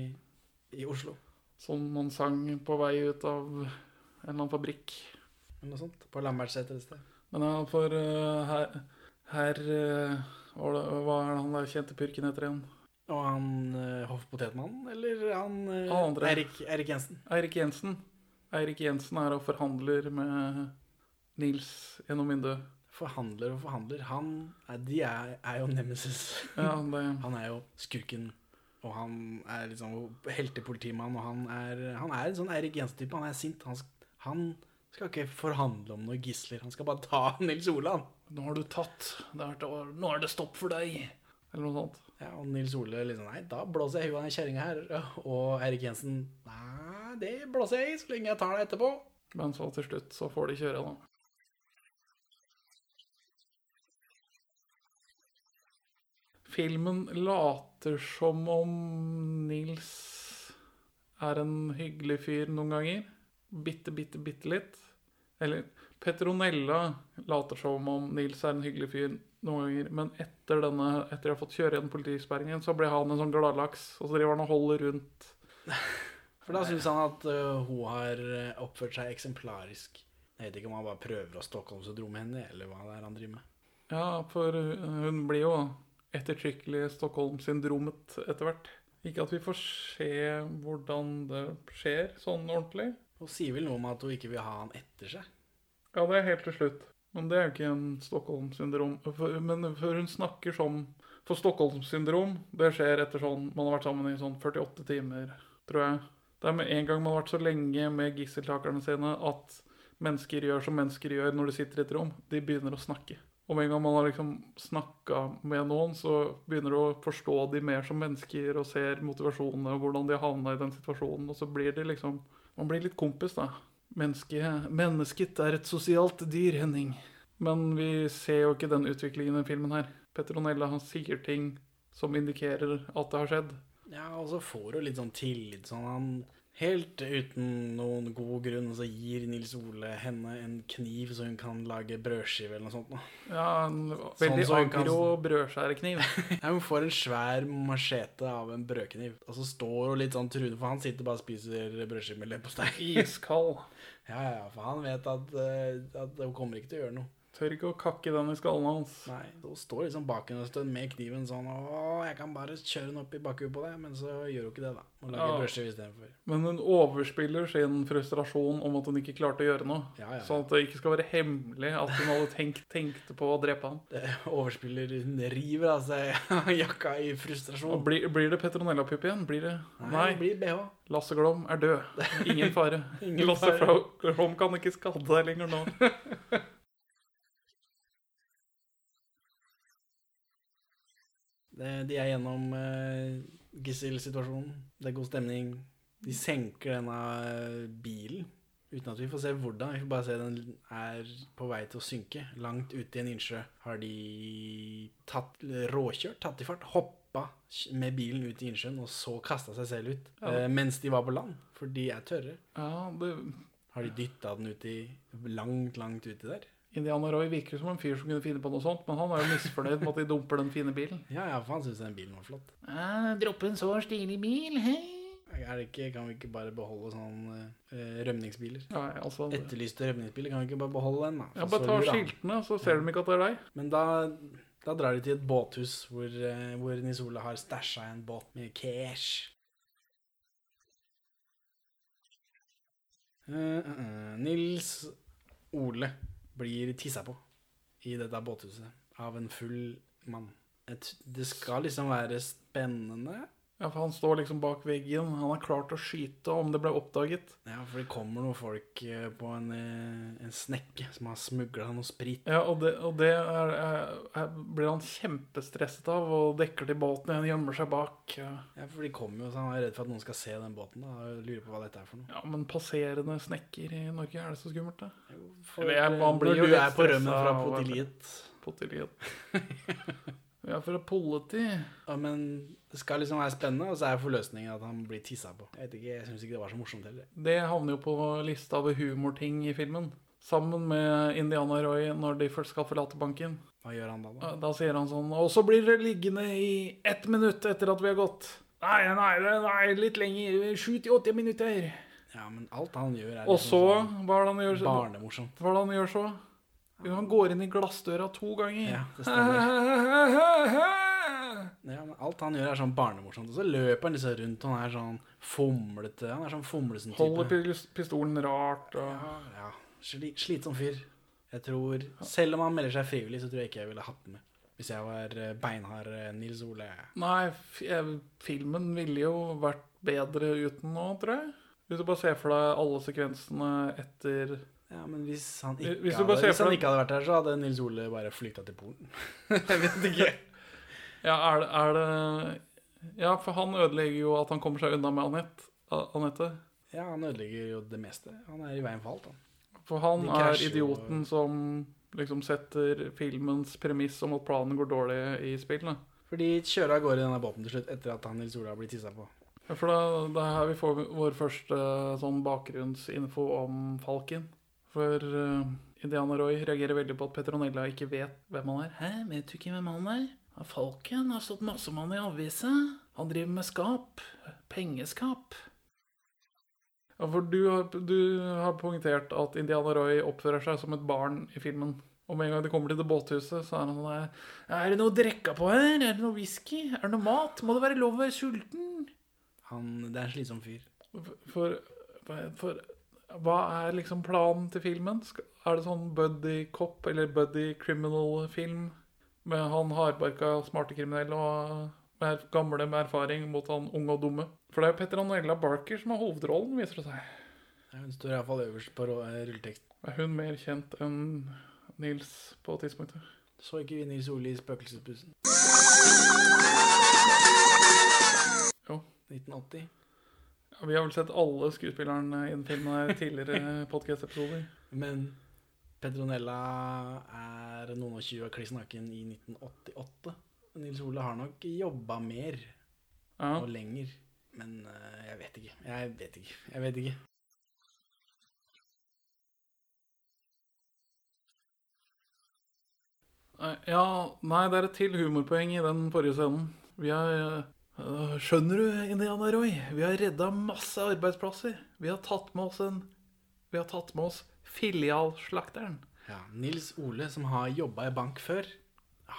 i Oslo. Sånn man sang på vei ut av en eller annen fabrikk. Eller noe sånt. På Lambertseter et sted. Men ja, for uh, her, her uh, hva er det- han der kjente purken heter igjen? Og han uh, Hoff Potetmannen, eller han uh. Erik, Erik Jensen. Eirik Jensen. Eirik Jensen er og forhandler med Nils gjennom vinduet. Forhandler og forhandler. Han er, De er, er jo nemesis. Ja, det, [LAUGHS] Han er jo skurken. Og han er liksom heltepolitimann, og han er, han er en sånn Eirik Jensen-type. Han er sint. Han, han skal ikke forhandle om noen gisler. Han skal bare ta [LAUGHS] Nils Ole, nå har du tatt. Er, nå er det stopp for deg. eller noe sånt. Ja, og Nils Ole liksom Nei, da blåser jeg huet av den kjerringa her. [LAUGHS] Og Erik Jensen Nei, det blåser jeg i så lenge jeg tar det etterpå. Men så til slutt så får de kjøre, da. Filmen later som om Nils er en hyggelig fyr noen ganger. Bitte, bitte, bitte litt. Eller Petronella later som om Nils er en hyggelig fyr noen ganger. Men etter denne, etter jeg har fått kjøre gjennom politisperringen, så blir han en sånn gladlaks. Og så driver han og holder rundt. [LAUGHS] For da syns han at uh, hun har oppført seg eksemplarisk. Jeg vet ikke om han bare prøver å Stockholmsyndrome henne, eller hva det er han driver med. Ja, for hun blir jo ettertrykkelig Stockholm-syndromet etter hvert. Ikke at vi får se hvordan det skjer sånn ordentlig. Hun sier vel noe om at hun ikke vil ha han etter seg. Ja, det er helt til slutt. Men det er jo ikke en Stockholm-syndrom. Men for hun snakker sånn For Stockholm-syndrom, det skjer etter sånn Man har vært sammen i sånn 48 timer, tror jeg. Det er med en gang man har vært så lenge med gisseltakerne sine at mennesker gjør som mennesker gjør når de sitter i et rom. De begynner å snakke. Og med en gang man har liksom snakka med noen, så begynner du å forstå de mer som mennesker og ser motivasjonene og hvordan de har havna i den situasjonen. Og så blir de liksom Man blir litt kompis, da. Menneske, mennesket er et sosialt dyr, Henning. Men vi ser jo ikke den utviklingen i den filmen her. Petronella han sier ting som indikerer at det har skjedd. Ja, og så får du litt sånn tillit. Sånn han Helt uten noen god grunn så gir Nils Ole henne en kniv så hun kan lage brødskive eller noe sånt. nå. Ja, en veldig sånn hun kan- agro brødskjærekniv. [LAUGHS] Ja, hun får en svær machete av en brødkniv. Og så står hun litt sånn truende, for han sitter bare og spiser brødskive med leverpostei. Iskald. [LAUGHS] Ja, ja, ja, for han vet at, eh, at hun kommer ikke til å gjøre noe. Tør ikke å kakke den i skallen hans. Nei, Hun står liksom bak henne en stund med kniven sånn Å, jeg kan bare kjøre den opp i bakhuet på deg. Men så gjør hun ikke det, da. Hun lager Ja. brødskive istedenfor. Men hun overspiller sin frustrasjon om at hun ikke klarte å gjøre noe. Ja, ja. Sånn at det ikke skal være hemmelig at hun hadde tenkt, tenkte på å drepe han. Det overspiller Hun river av seg [LAUGHS] jakka i frustrasjon. blir, blir det Petronella-pupp igjen? Blir det? Nei, det blir BH. Lasse Glom er død. [LAUGHS] Ingen fare. Ingen Lasse fare. Glom kan ikke skade deg lenger nå. [LAUGHS] De er gjennom uh, gisselsituasjonen. Det er god stemning. De senker denne eh, bilen uten at vi får se hvordan. Vi får bare se den er på vei til å synke. Langt ute i en innsjø har de tatt, råkjørt, tatt i fart, hoppa med bilen ut i innsjøen og så kasta seg selv ut. Ja. eh, mens de var på land, for de er tørre. Ja, det, Har de dytta den ut i langt, langt uti der? Indiana Roy virker som en fyr som kunne finne på noe sånt, men han er jo misfornøyd med at de dumper den fine bilen. Ja, ja, for han syns den bilen var flott. droppe en så stilig bil, hei. Er det ikke, kan vi ikke bare beholde sånne eh, rømningsbiler? Nei, altså Etterlyste rømningsbiler, kan vi ikke bare beholde den? da? Ja, bare ta skiltene, så ser de ikke at det er deg. Men da, da drar de til et båthus hvor, eh, hvor Nisola har stæsja en båt med cash. Uh, eh, Nils Ole blir tissa på i dette båthuset av en full mann. Et, det skal liksom være spennende. Ja, for han står liksom bak veggen. Han har klart å skyte om det ble oppdaget. Ja, for det kommer noen folk eh, på en, eh, en snekke som har smugla noe sprit. Ja, og det, og det er, er, blir han kjempestresset av, og dekker til båten igjen, gjemmer seg bak. Ja, Ja, for de kommer jo, så han er redd for at noen skal se den båten da, og lurer på hva dette er for noe. Ja, men passerende snekker i Norge, er det så skummelt, da? For, Eller man eh, blir jo du er på rømmen fra potiliet. Politiet. [LAUGHS] Ja, fra politi. ja, Men det skal liksom være spennende, og så er forløsningen at han blir tissa på. Jeg vet ikke, jeg syns ikke det var så morsomt heller. Det havner jo på lista over humorting i filmen. Sammen med Indiana Roy når de først skal forlate banken. Hva gjør han da? da? Da sier han sånn Og så blir dere liggende i ett minutt etter at vi har gått. Nei, nei, nei litt lenger. Sju til åtte minutter. Ja, men alt han gjør, er Og så liksom han gjør? sånn barnemorsomt. Hva er det han gjør så? Han går inn i glassdøra to ganger. Ja, det stemmer. [LAUGHS] Ja, men alt han gjør, er sånn barnemorsomt. Og så løper han liksom rundt, og han er sånn fomlete. Han er sånn fomlesen type. Holder pistolen rart og Ja, ja. Sli, slitsom fyr. Jeg tror, Selv om han melder seg frivillig, så tror jeg ikke jeg ville hatt den med. Hvis jeg var eh, beinhard eh, Nils Ole. Nei, filmen ville jo vært bedre uten nå, tror jeg. Hvis du bare ser for deg alle sekvensene etter Ja, men hvis han ikke, Hvis hadde, hvis han ikke hadde vært her, så hadde Nils Ole bare flytta til Polen. [LAUGHS] jeg vet ikke. Ja, er det, er det Ja, for han ødelegger jo at han kommer seg unna med Anette. Anette. Ja, han ødelegger jo det meste. Han er i veien for alt, han. For han er idioten og... som liksom setter filmens premiss om at planen går dårlig i spillene. Fordi For de kjører av gårde i denne båten til slutt, etter at han Nils Ole har blitt tissa på. Ja, For da, det er her vi får vår første sånn bakgrunnsinfo om Falken. For uh, Indiana Roy reagerer veldig på at Petronella ikke vet hvem han er. Hæ, vet du ikke hvem han er? Falken har stått masse om han i avisa. Han driver med skap. Pengeskap. Ja, for du har, du har poengtert at Indiana Roy oppfører seg som et barn i filmen. Og med en gang de kommer til det båthuset, så er han sånn Er det noe å drikke på her? Er det noe whisky? Er det noe mat? Må det være lov å være sulten? Han, det er en slitsom fyr. For, for hva er liksom planen til filmen? Er det sånn buddy cop eller buddy criminal-film med han hardbarka smarte kriminelle og med gamle med erfaring mot han unge og dumme? For det er jo Petronella Barker som har hovedrollen, viser det seg. Hun står iallfall øverst på eh, rulleteksten. Er hun mer kjent enn Nils på tidspunktet? Så ikke vi Nils Ole i Spøkelsesbussen? Jo. 1980. Ja, vi har vel sett alle skuespillerne i den filmen i tidligere [LAUGHS] podkast-episoder. Men Petronella er noen og tjue og kliss naken i 1988. Nils Ole har nok jobba mer Ja. og lenger. Men eh, jeg vet ikke. Jeg vet ikke. Jeg vet ikke. Ja, nei, det er et til humorpoeng i den forrige scenen. Vi har øh, Skjønner du, Indiana Roy? Vi har redda masse arbeidsplasser. Vi har tatt med oss en Vi har tatt med oss filialslakteren. Ja, Nils Ole, som har jobba i bank før,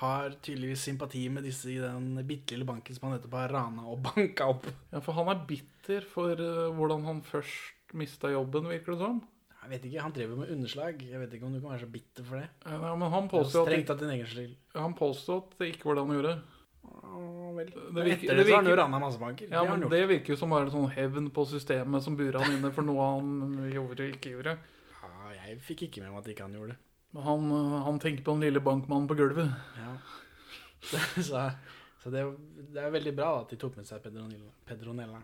har tydeligvis sympati med disse i den bitte lille banken som han nettopp har rana og [LAUGHS] banka opp. Ja, for han er bitter for øh, hvordan han først mista jobben, virker det som. Jeg vet ikke, Han drev jo med underslag. Jeg vet ikke om du kan være så bitter for det. Ja, men han Det påstod at, det, han påstod at det ikke var det han gjorde. Vel. Det virker- etter det det så har han jo rana masse banker. Ja, men. Det virker jo som bare sånn hevn på systemet som burer han inne for noe han gjorde og ikke gjorde. Ja, jeg fikk ikke med meg at ikke han gjorde det. Men Han, øh, han tenker på den lille bankmannen på gulvet. Ja. [LAUGHS] så så det, det er veldig bra at de tok med seg Pedronella. Pedronella.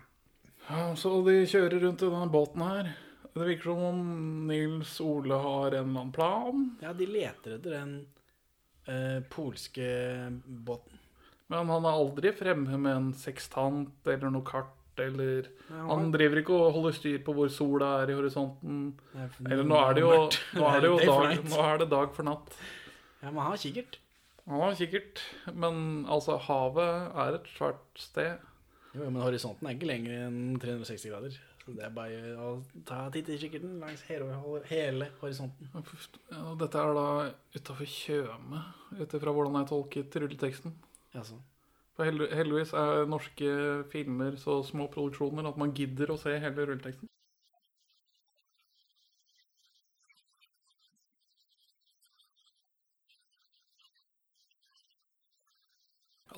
Ja, så de kjører rundt i denne båten her. Det virker som om Nils Ole har en eller annen plan. Ja, de leter etter den eh, polske båten. Men han er aldri fremme med en sekstant eller noe kart. Eller Ja, Han driver ikke og holder styr på hvor sola er i horisonten. Nei, Eller nå er det jo, nå [LAUGHS] er det jo dag, nå er det dag for natt. Ja, men han har kikkert. Han har kikkert. Men altså, havet er et svært sted. Jo, men horisonten er ikke lenger enn 360 grader. Så det er bare å ta titt i kikkerten langs hele, hele horisonten. Ja, Dette er da utafor Tjøme, ut ifra hvordan jeg tolket rulleteksten. Jaså. For heldigvis er norske filmer så små produksjoner at man gidder å se hele rulleteksten.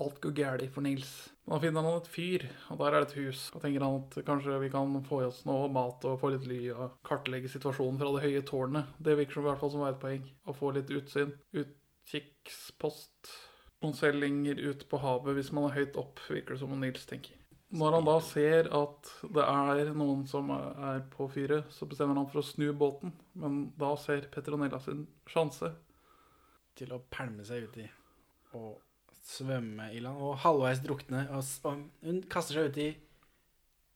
Alt går galt for Nils. Da finner han et fyr, og der er det et hus. Da tenker han at kanskje vi kan få i oss noe mat og få litt ly og kartlegge situasjonen fra det høye tårnet. Det virker som i hvert fall som er et poeng. Å få litt utsyn. Utkikkspost. Noen seilinger ut på havet hvis man er høyt opp, virker det som om Nils tenker. Når han da ser at det er noen som er på fyret, så bestemmer han for å snu båten. Men da ser Petronella sin sjanse. Til å pælme seg uti og svømme i land. Og halvveis drukne. Og, og hun kaster seg uti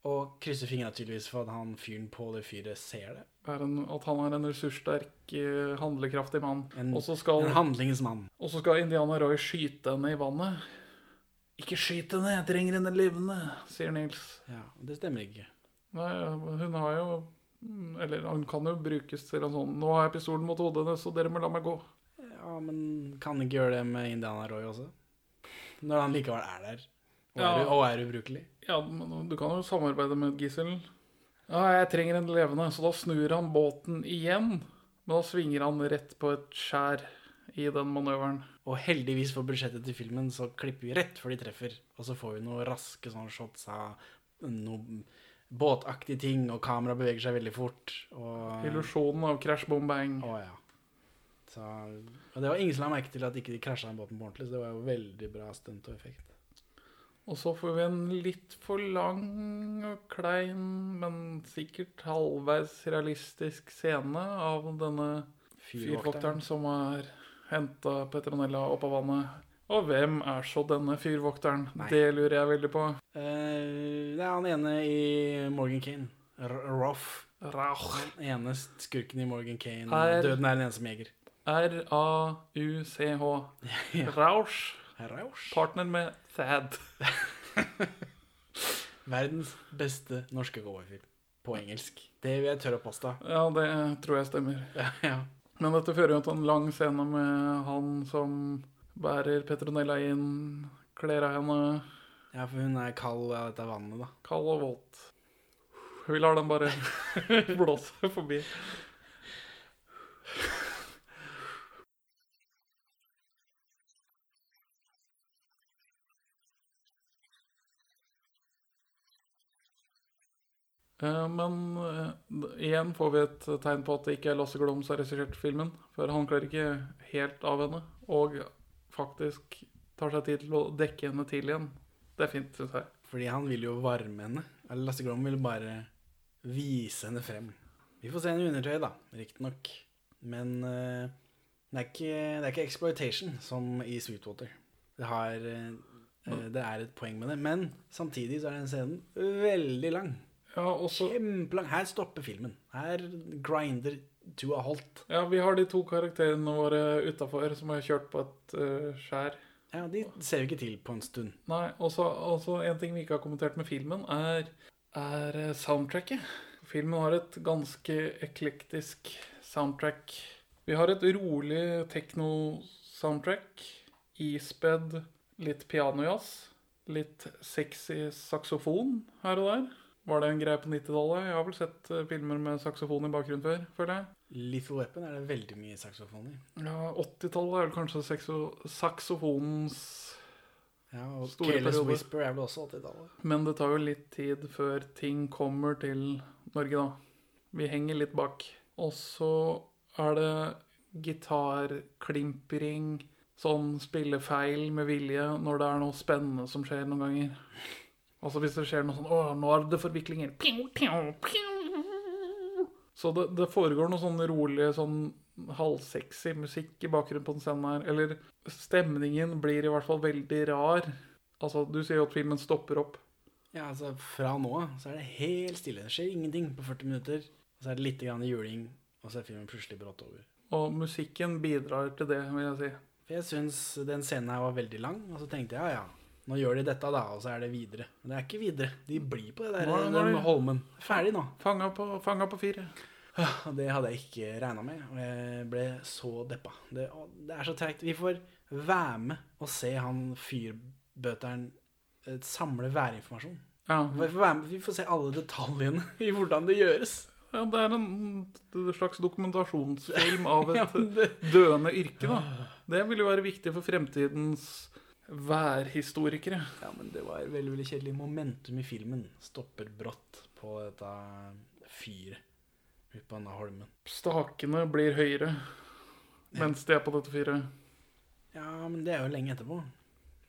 og krysser fingrene tydeligvis for at han fyren på det fyret ser det. En, at han er en ressurssterk, eh, handlekraftig mann. En, skal, en handlingens mann. og så skal Indiana Roy skyte henne i vannet. Ikke skyt henne, jeg trenger henne levende, sier Nils. Ja, Det stemmer ikke. Nei, hun har jo Eller han kan jo brukes til en sånn Nå har jeg pistolen mot hodet hennes, så dere må la meg gå. Ja, men kan ikke gjøre det med Indiana Roy også? Når han likevel er der og, Ja. er, og er ubrukelig. Ja, men du kan jo samarbeide med et gissel. Ja, jeg trenger en levende, så da snur han båten igjen. Men da svinger han rett på et skjær i den manøveren. Og heldigvis for budsjettet til filmen så klipper vi rett før de treffer. Og så får vi noen raske sånne shots av noe båtaktige ting, og kameraet beveger seg veldig fort. Og Illusjonen av crash, bom, bang. Å ja. Så, og det var ingen som la merke til at ikke de krasja den båten på ordentlig, så det var jo veldig bra stunt og effekt. Og så får vi en litt for lang og klein, men sikkert halvveis realistisk scene av denne fyrvokteren som har henta Petronella opp av vannet. Og hvem er så denne fyrvokteren? Nei. Det lurer jeg veldig på. Uh, det er han ene i Morgan Kane. Roff. Den ene skurken i Morgan Kane. Døden er den eneste jeger. [LAUGHS] R-A-U-C-H. Rausch. Rausch. Partner med Thad. [LAUGHS] Verdens beste norske cowboyfilm. På engelsk. Det vil jeg tørre å påstå. Ja, det tror jeg stemmer. Ja, ja. Men dette fører jo til en lang scene med han som bærer Petronella inn, kler av henne, ja, for hun er kald av dette vannet, da. kald og våt. Vi lar den bare [LAUGHS] blåse forbi. Men eh, igjen får vi et tegn på at det ikke er Lasse Glom som har regissert filmen. For han klarer ikke helt av henne, og faktisk tar seg tid til å dekke henne til igjen. Det er fint, syns jeg. Fordi han vil jo varme henne. Eller Lasse Glom vil bare vise henne frem. Vi får se henne i undertøy, da, riktignok. Men uh, det, er ikke, det er ikke exploitation som i Sweetwater. Det, har, eh, eh, det er et poeng med det. Men samtidig så er den scenen veldig lang. Ja, også, Kjempelang. Her stopper filmen. Her grinder to a halt. ja, vi har de to karakterene våre utafor som har kjørt på et uh, skjær. Ja, De ser vi ikke til på en stund. Nei, også, også en ting vi ikke har kommentert med filmen, er, er eh, soundtracket. Filmen har et ganske eklektisk soundtrack. Vi har et rolig tekno-soundtrack, ispedd litt pianojazz, litt sexy saksofon her og der. Var det en greie på 90-tallet? Jeg har vel sett eh, filmer med saksofon i bakgrunnen før, føler jeg. Little Weapon er det veldig mye saksofon i. Ja, 80-tallet er vel kanskje saksofonens Ja, og Store Kales periode. Whisper er vel også 80-tallet. Men det tar jo litt tid før ting kommer til Norge, da. Vi henger litt bak. Og så er det gitarklimpring, sånn spillefeil med vilje når det er noe spennende som skjer noen ganger. Altså hvis det skjer noe sånn Å, nå er det forviklinger. Pew, pew, pew. Så det, det foregår noe sånn rolig, sånn halvsexy musikk i bakgrunnen på den scenen her. Eller stemningen blir i hvert fall veldig rar. Altså, du sier jo at filmen stopper opp. Ja, altså Fra nå av så er det helt stille. Det skjer ingenting på 40 minutter. Og så er det litt grann juling, og så er filmen plutselig brått over. Og musikken bidrar til det, vil jeg si. For jeg syns den scenen her var veldig lang, og så tenkte jeg ja ja, nå gjør de dette, da, og så er det videre. Men det er ikke videre. De blir på det der, Nei, nei. den holmen. Ferdig nå. Fanga på, fanga på fire. Det hadde jeg ikke regna med, og jeg ble så deppa. Det, det er så treigt. Vi får være med og se han fyrbøteren eh, samle værinformasjon. Ja. Vi får, være med, vi får se alle detaljene [LAUGHS] i hvordan det gjøres. ja, det er en slags dokumentasjonsfilm [LAUGHS] av et døende yrke, da. Det vil jo være viktig for fremtidens værhistorikere. ja, men det var veldig veldig kjedelig. Momentum i filmen stopper brått på dette fyret ute på denne holmen. Stakene blir høyere mens de er på dette fyret. Ja, men det er jo lenge etterpå.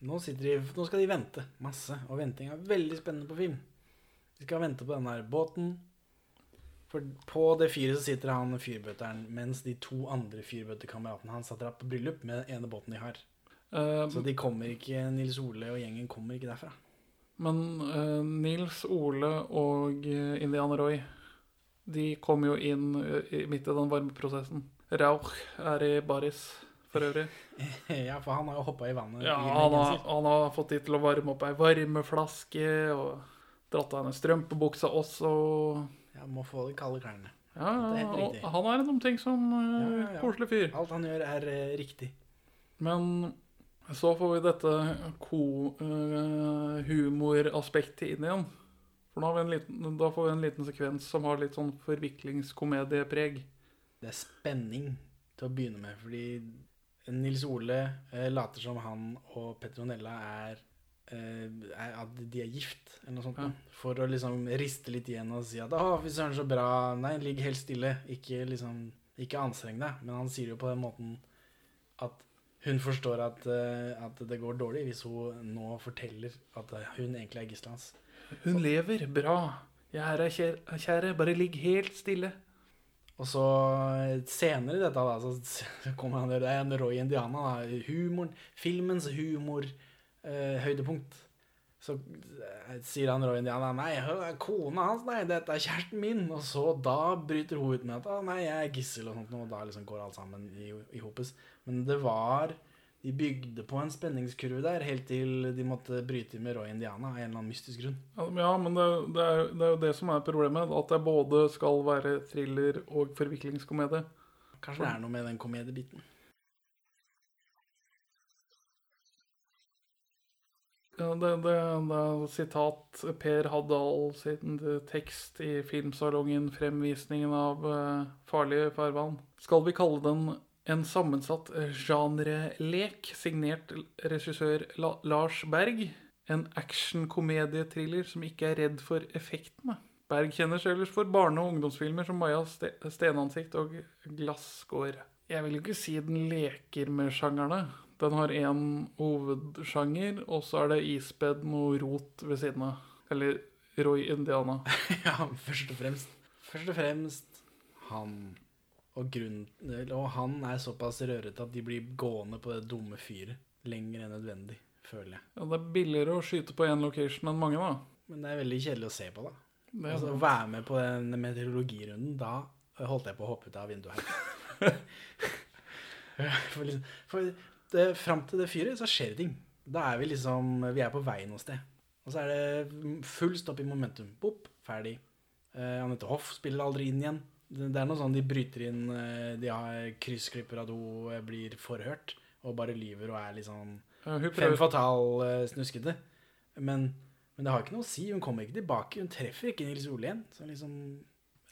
Nå, de, nå skal de vente masse, og venting er veldig spennende på film. De skal vente på denne der båten. For på det fyret så sitter han fyrbøteren, mens de to andre fyrbøtekameratene hans satt på bryllup med den ene båten de har. Eh, Så de kommer ikke, Nils Ole og gjengen kommer ikke derfra. Men uh, Nils Ole og eh, Indiana Roy De kom jo inn eh, midt i den varmeprosessen. Rauch er i baris for øvrig. [LAUGHS] ja, for han har jo hoppa i vannet. Ja, han har, han har fått de til å varme opp ei varmeflaske og dratt av henne strømpebuksa også. Ja, må få de kalde klærne. Ja, er og han er en omtenksom, eh, Ja, ja, ja. koselig fyr. Alt han gjør, er riktig. Men så får vi dette eh, humoraspektet inn igjen. For da, har vi en liten, da får vi en liten sekvens som har litt sånn forviklingskomediepreg. Det er spenning til å begynne med, fordi Nils Ole eh, later som han og Petronella er, eh, er At de er gift, eller noe sånt. Ja. da. For å liksom riste litt igjen og si at 'Å, fy søren, så bra'. Nei, ligg helt stille. Ikke liksom Ikke anstreng deg, men han sier det jo på den måten at hun forstår at, eh, at det går dårlig hvis hun nå forteller at hun egentlig er gisselet hans. Hun lever bra. Jeg er her, kjære, kjære. Bare ligg helt stille. Og så eh, senere i dette da, så kommer han der, det er en Roy Indiana, da, humoren, filmens humor, eh, høydepunkt. Så eh, sier han Roy Indiana, nei, kona hans, nei, dette er kjæresten min. Og så da bryter hun ut med at, nei, jeg er gissel og sånt, og da liksom går alt sammen i, i hopes. Men det var, de bygde på en spenningskurve der, helt til de måtte bryte med Roy Indiana av en eller annen mystisk grunn. Ja, men det, det, er, det er jo det som er problemet. At det både skal være thriller og forviklingskomedie. Kanskje det er noe med den komediebiten. Det, det, er sitat Per Haddal sin tekst i filmsalongen 'Fremvisningen av eh, farlige farvann'. Skal vi kalle den en sammensatt genrelek, signert regissør La Lars Berg? En action-komedietriller som ikke er redd for effektene. Berg kjenner seg ellers for barne- og ungdomsfilmer som Maja Ste Stenansikt og Glasskår. Jeg vil jo ikke si den leker med sjangerne. Den har én hovedsjanger, og så er det ispedd noe rot ved siden av. Eller Roy Indiana. [LAUGHS] Ja, først og fremst. Først og fremst han. Og, grunn, og han er såpass rørete at de blir gående på det dumme fyret lenger enn nødvendig, føler jeg. Ja, det er billigere å skyte på én location enn mange, da. Men det er veldig kjedelig å se på, da. Det Altså, å være med på den meteorologirunden, da holdt jeg på å hoppe ut av vinduet her. [LAUGHS] [LAUGHS] for liksom, for det, fram til det fyret så skjer det ting. Da er vi liksom Vi er på vei noe sted. Og så er det full stopp i momentum. Bopp, ferdig. Eh, Anette Hoff spiller aldri inn igjen. Det, det er noe sånn de bryter inn eh, De har kryssklipper do, eh, blir forhørt og bare lyver og er litt sånn Ja, fem fatal eh, snuskete. Men, men det har ikke noe å si. Hun kommer ikke tilbake. Hun treffer ikke Nils Ole igjen. Så liksom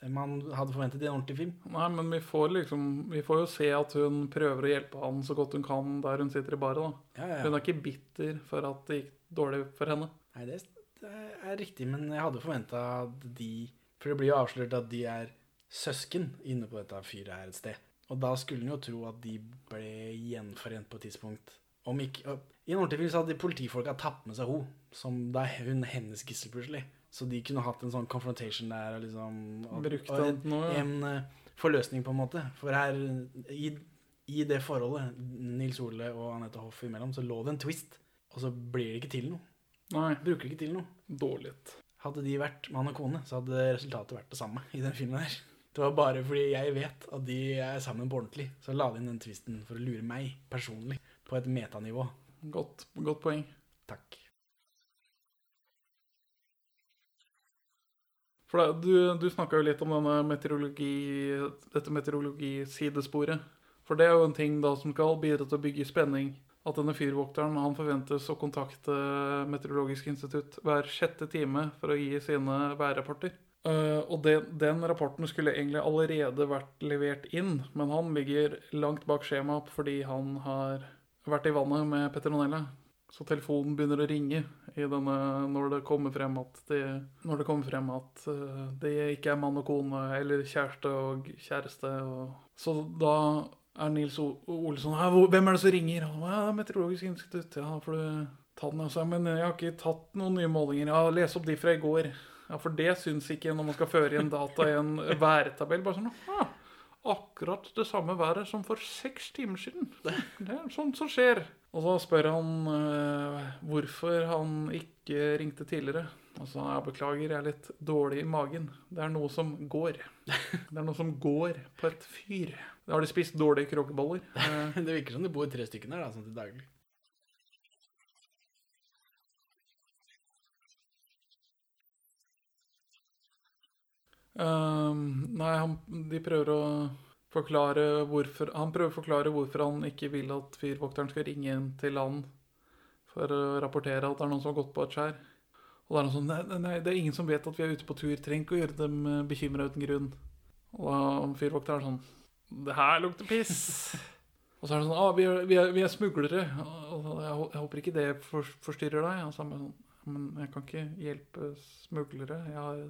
Man hadde forventet i en ordentlig film. nei, men vi får liksom Vi får jo se at hun prøver å hjelpe han så godt hun kan der hun sitter i baret, da. Ja, ja, Hun er ikke bitter for at det gikk dårlig for henne. Nei, det, det er riktig, men jeg hadde forventa at de For det blir jo avslørt at de er søsken inne på dette fyret her et sted. Og da skulle en jo tro at de ble gjenforent på et tidspunkt. Om ikke I en ordentlig film så hadde de politifolka tatt med seg henne, som da hun hennes gissel plutselig. Så de kunne hatt en sånn confrontation der og liksom og, Brukt og en, nå, ja. en eh, forløsning, på en måte. For her, i, i det forholdet, Nils Ole og Anette Hoff imellom, så lå det en twist. Og så blir det ikke til noe. Nei, Bruker ikke til noe. dårlig. Hadde de vært mann og kone, så hadde resultatet vært det samme i den filmen her. Det var bare fordi jeg vet at de er sammen på ordentlig, så la de inn den twisten for å lure meg personlig på et metanivå. Godt, godt poeng. Takk. For da, du, du snakka jo litt om meteorologi, dette meteorologisidesporet. For det er jo en ting da som skal bidra til å bygge spenning. At denne fyrvokteren han forventes å kontakte Meteorologisk institutt hver sjette time for å gi sine værrapporter. Uh, og den, den rapporten skulle egentlig allerede vært levert inn, men han ligger langt bak skjemaet fordi han har vært i vannet med Petronella. Så telefonen begynner å ringe denne, når det kommer frem at det, når det, kommer frem at eh, det ikke er mann og kone eller kjæreste og kjæreste. Og, så da er Nils O- Ole sånn Hvem er det som ringer? Ja, det er Meteorologisk institutt. Ja, får du ta den? Altså, men jeg har ikke tatt noen nye målinger. Ja, les opp de fra i går. Ja, For det syns ikke når man skal føre inn data i en værtabell. Bare sånn «Ah, Akkurat det samme været som for seks timer siden. Det er sånt som skjer. Og så spør han eh, hvorfor han ikke ringte tidligere. Og så jeg beklager, jeg er litt dårlig i magen. Det er noe som går. Det er noe som går på et fyr. Har de spist dårlige kråkeboller? [LAUGHS] Eh, Det virker som det bor tre stykker der, da, sånn til daglig. Nei, han, de prøver å forklare hvorfor Han prøver å forklare hvorfor han ikke vil at fyrvokteren skal ringe inn til han for å rapportere at det er noen som har gått på et skjær. Og da er han sånn nei, nei, det er ingen som vet at vi er ute på tur. Trenger ikke å gjøre dem bekymra uten grunn. Og da fyrvokteren er sånn Det her lukter piss. Og så er det sånn ah, vi, er, vi, er, vi er smuglere. Og jeg, jeg håper ikke det for, forstyrrer deg. Og så er det sånn Men jeg kan ikke hjelpe smuglere. Jeg har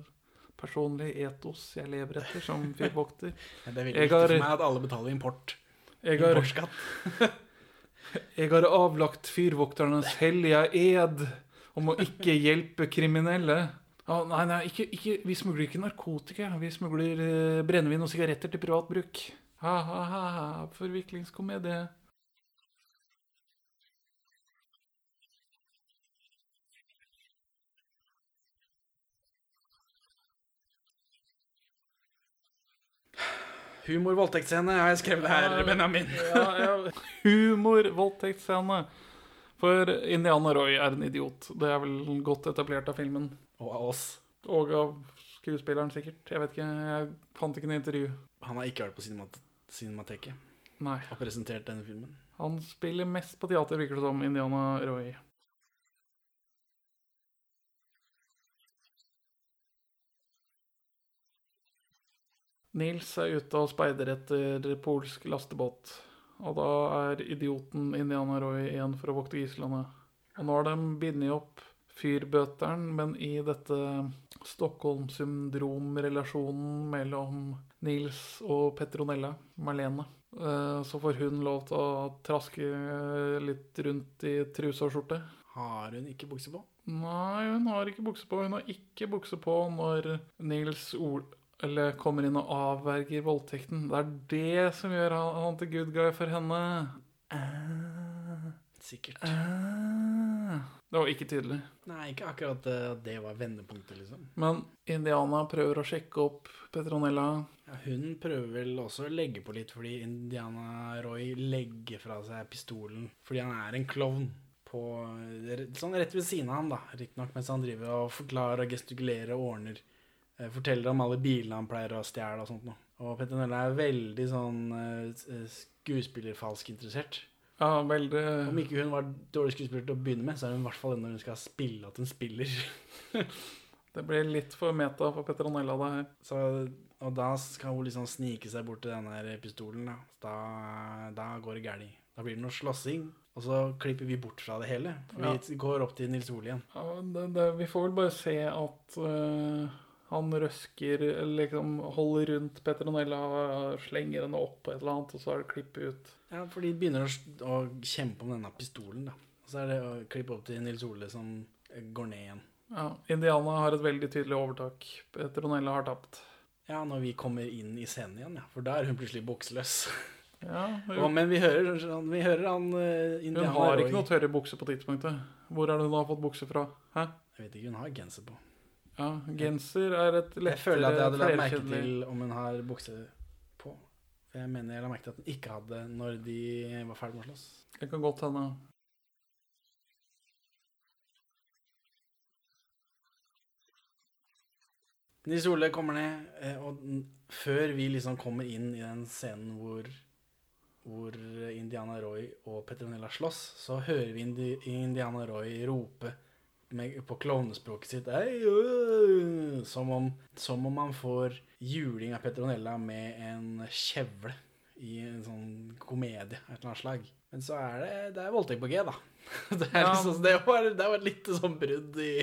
personlig etos jeg lever etter som [LAUGHS] fyrvokter. Det er veldig Jeg viktig har- for meg at alle betaler import. Jeg har, Importskatt. [LAUGHS] jeg har avlagt fyrvokternes hellige ed om å ikke [LAUGHS] hjelpe kriminelle. Oh, nei, nei, ikke, ikke, vi smugler ikke narkotika. Vi smugler eh, brennevin og sigaretter til privat bruk. Ha-ha-ha, forviklingskomedie. Humor, voldtektsscene har jeg skrevet her, Benjamin. [LAUGHS] Ja, ja. Humor, voldtektsscene. For Indiana Roy er en idiot. Det er vel godt etablert av filmen. Og av oss. Og av skuespilleren, sikkert. Jeg vet ikke, jeg fant ikke noe intervju. Han har ikke vært på cinemat Cinemateket Nei. og presentert denne filmen. Han spiller mest på teater, virker det som, Indiana Roy. Nils er ute og speider etter polsk lastebåt. Og da er idioten Indiana Roy igjen for å vokte gislene. Og nå har de bindet opp fyrbøteren, men i dette Stockholm-syndrom-relasjonen mellom Nils og Petronella, Marlene, eh, så får hun lov til å traske litt rundt i truse og skjorte. Har hun ikke bukse på? Nei, hun har ikke bukse på. Hun har ikke bukse på når Nils Ol eller kommer inn og avverger voldtekten. Det er det som gjør han, han til good guy for henne. Eh, Sikkert. Eh. Det var ikke tydelig. Nei, ikke akkurat eh, at det var vendepunktet, liksom. Men Indiana prøver å sjekke opp Petronella. Ja, hun prøver vel også å legge på litt, fordi Indiana Roy legger fra seg pistolen fordi han er en klovn. På, sånn rett ved siden av ham, da, riktignok, mens han driver og forklarer og gestikulerer og ordner. Eh, Forteller om alle bilene han pleier å stjele og sånt noe. Og Petronella er veldig sånn eh, skuespillerfalsk interessert. Ja, veldig Om ikke hun var dårlig skuespiller til å begynne med, så er hun i hvert fall det når hun skal spille at hun spiller. [LAUGHS] Det blir litt for meta for Petronella, det her. Så, og da skal hun liksom snike seg bort til den her pistolen. Da, da, da går det galt. Da blir det noe slåssing, og så klipper vi bort fra det hele. Ja. Vi går opp til Nils Ole igjen. Ja, det, det, vi får vel bare se at øh, han røsker, liksom holder rundt Petronella slenger henne opp på et eller annet, og så er det klippet ut. Ja, for de begynner å, kjempe om denne pistolen, da. Og så er det å klippe opp til Nils Ole som går ned igjen. Ja, Indiana har et veldig tydelig overtak. Petronella har tapt. Ja, når vi kommer inn i scenen igjen, ja. For da er hun plutselig bukseløs. [LAUGHS] Ja, hun, men vi hører, vi hører han uh, hun har ikke noe tørre bukse på tidspunktet. Hvor er det hun har fått bukse fra? Hæ? Jeg vet ikke, hun har genser på. Ja, genser er et lettere Jeg føler at jeg hadde lagt merke til om hun har bukse på. Jeg mener jeg la merke til at hun ikke hadde når de var ferdig med å slåss. Det kan godt hende. Nils Ole kommer ned, eh, og før vi liksom kommer inn i den scenen hvor, hvor Indiana Roy og Petronella slåss, så hører vi Indi Indiana Roy rope med, på klovnespråket sitt «Ei, øh», som, om, som om man får juling av Petronella med en kjevle i en sånn komedie av et eller annet slag. Men så er det, det er voldtekt på G, da. [LAUGHS] Det, er Ja. liksom, det, var, det var litt sånn brudd i,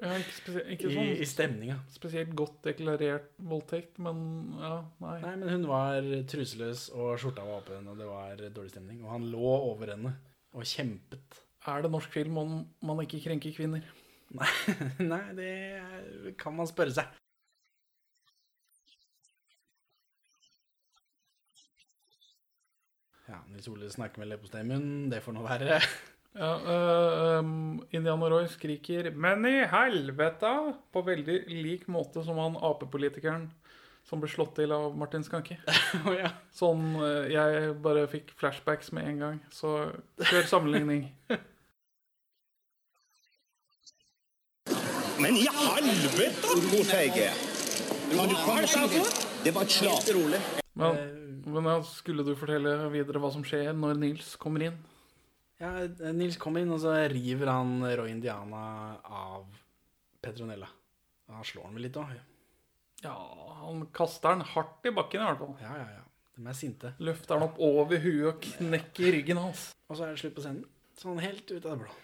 Ja, ikke, ikke i, sånn i stemninga. spesielt godt deklarert voldtekt, men ja, nei. Nei, men hun var truseløs, og skjorta var åpen, og det var dårlig stemning. Og han lå over henne og kjempet. Er det norsk film om man ikke krenker kvinner? Nei, [LAUGHS] nei det kan man spørre seg. Ja, Nils Ole snakker med leppestei i munnen. Det får nå være. [LAUGHS] Ja, øh, um, Indiana Roy skriker 'Men i helvete!' på veldig lik måte som han Ap-politikeren som ble slått til av Martin Skanke. [LAUGHS] oh, ja. Sånn øh, Jeg bare fikk flashbacks med en gang. Så kjør sammenligning. Men i helvete, hvor feig er! Deg Det var et slag. Men, men skulle du fortelle videre hva som skjer når Nils kommer inn? ja, Nils kommer inn, og så river han Roy Indiana av Petronella. Og Han slår han vel litt òg. Ja, han kaster den hardt i bakken i hvert fall. Ja, ja, ja. De er sinte. Løfter den opp over huet og knekker ryggen hans. Og så er det slutt på scenen. Sånn helt ut av det blå.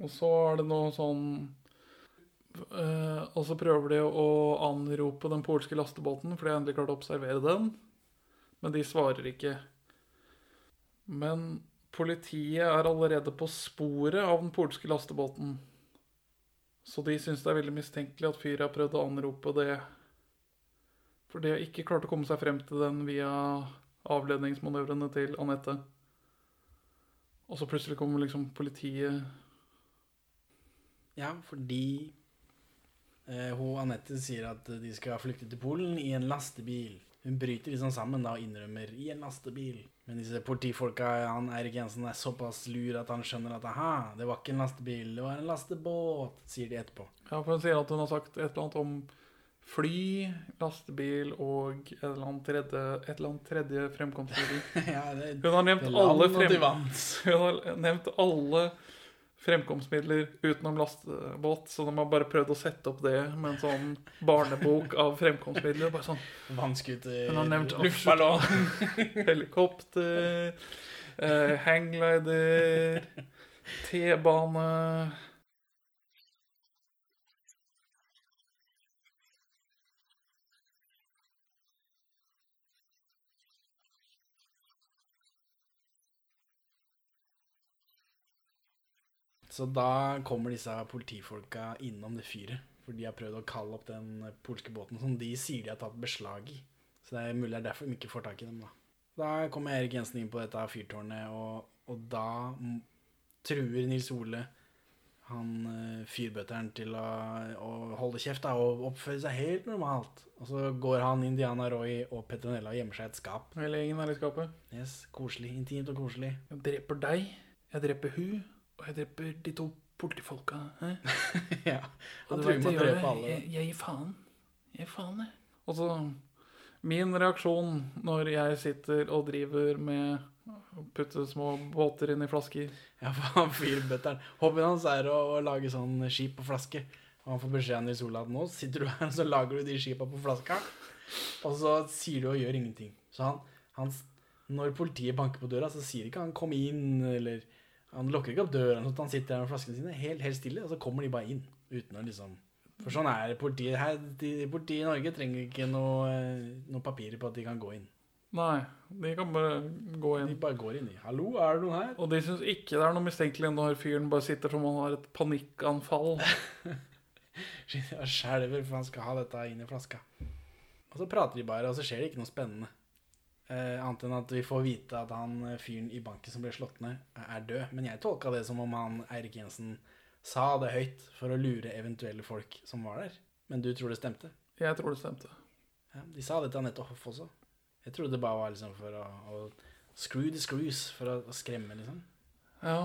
Og så er det noe sånn Eh, og så prøver de å anrope den polske lastebåten, for de har endelig klart å observere den. Men de svarer ikke. Men politiet er allerede på sporet av den polske lastebåten. Så de syns det er veldig mistenkelig at fyret har prøvd å anrope det. For de har ikke klart å komme seg frem til den via avledningsmanøvrene til Anette. Og så plutselig kommer liksom politiet Ja, fordi eh, hun Anette sier at de skal flykte til Polen i en lastebil. Hun bryter liksom sammen da og innrømmer 'i en lastebil'. Men disse politifolka, han Eirik Jensen, er såpass lur at han skjønner at 'aha, det var ikke en lastebil, det var en lastebåt', sier de etterpå. Ja, for hun sier at hun har sagt et eller annet om fly, lastebil og et eller annet tredje, et eller annet tredje fremkomstmiddel. [LAUGHS] ja, Hun har nevnt alle, frem, hun har nevnt alle fremkomstmidler utenom lastebåt, så de har bare prøvd å sette opp det med en sånn barnebok av fremkomstmidler. Bare sånn Vannskuter, luftballong. helikopter, eh, hangglider, T-bane Så da kommer disse politifolka innom det fyret. For de har prøvd å kalle opp den polske båten som de sier de har tatt beslag i. Så det er mulig det er derfor de ikke får tak i dem, da. Da kommer Erik Jensen inn på dette fyrtårnet, og, og da truer Nils Ole han eh, fyrbøtteren til å, å holde kjeft da, og oppføre seg helt normalt. Og så går han Indiana Roy og Petronella og gjemmer seg i et skap. Hele gjengen er i skapet. Yes, koselig, intimt og koselig. Jeg dreper deg, jeg dreper hun, og jeg dreper de to politifolka. [LAUGHS] Ja, han truer med å drepe alle. Jeg, jeg gir faen. Jeg gir faen, jeg. Og så Min reaksjon når jeg sitter og driver med å putte små båter inn i flasker Ja, for han fyrbøtteren Hobbyen hans er å, å lage sånn skip på flaske. Og han får beskjed av Nils Olav nå sitter du her og så lager du de skipa på flaska. Og så sier du og gjør ingenting. Så han, han Når politiet banker på døra, så sier ikke han 'kom inn', eller Han lukker ikke opp døren, sånn at han sitter der med flaskene sine helt, helt stille, og så kommer de bare inn. Uten å liksom For sånn er politiet her. Politiet i Norge trenger ikke noe, eh, noe papirer på at de kan gå inn. Nei, de kan bare gå inn. De bare går inn, i. 'Hallo, er det noen her?' Og de syns ikke det er noe mistenkelig når fyren bare sitter som om han har et panikkanfall. [LAUGHS] Skjelver for han skal ha dette inn i flaska. Og så prater de bare, og så skjer det ikke noe spennende. Eh, annet enn at vi får vite at han eh, fyren i banken som ble slått ned, er død. Men jeg tolka det som om han Eirik Jensen sa det høyt for å lure eventuelle folk som var der. Men du tror det stemte? Jeg tror det stemte. Ja, de sa det til Anette Hoff også. Jeg trodde det bare var liksom for å, å screw the screws, for å, å skremme, liksom. Ja,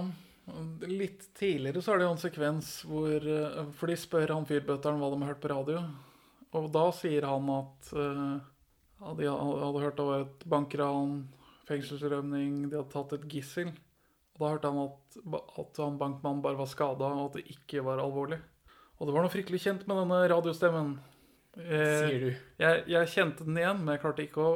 litt tidligere så er det jo en sekvens hvor eh, For de spør han fyrbøtteren hva de har hørt på radio. Og da sier han at eh, ja, de hadde hørt det var et bankran, fengselsrømning, de hadde tatt et gissel. Og da hørte han at, at han bankmannen bare var skada, og at det ikke var alvorlig. Og det var noe fryktelig kjent med denne radiostemmen. Eh, Sier du. jeg, jeg kjente den igjen, men jeg klarte ikke å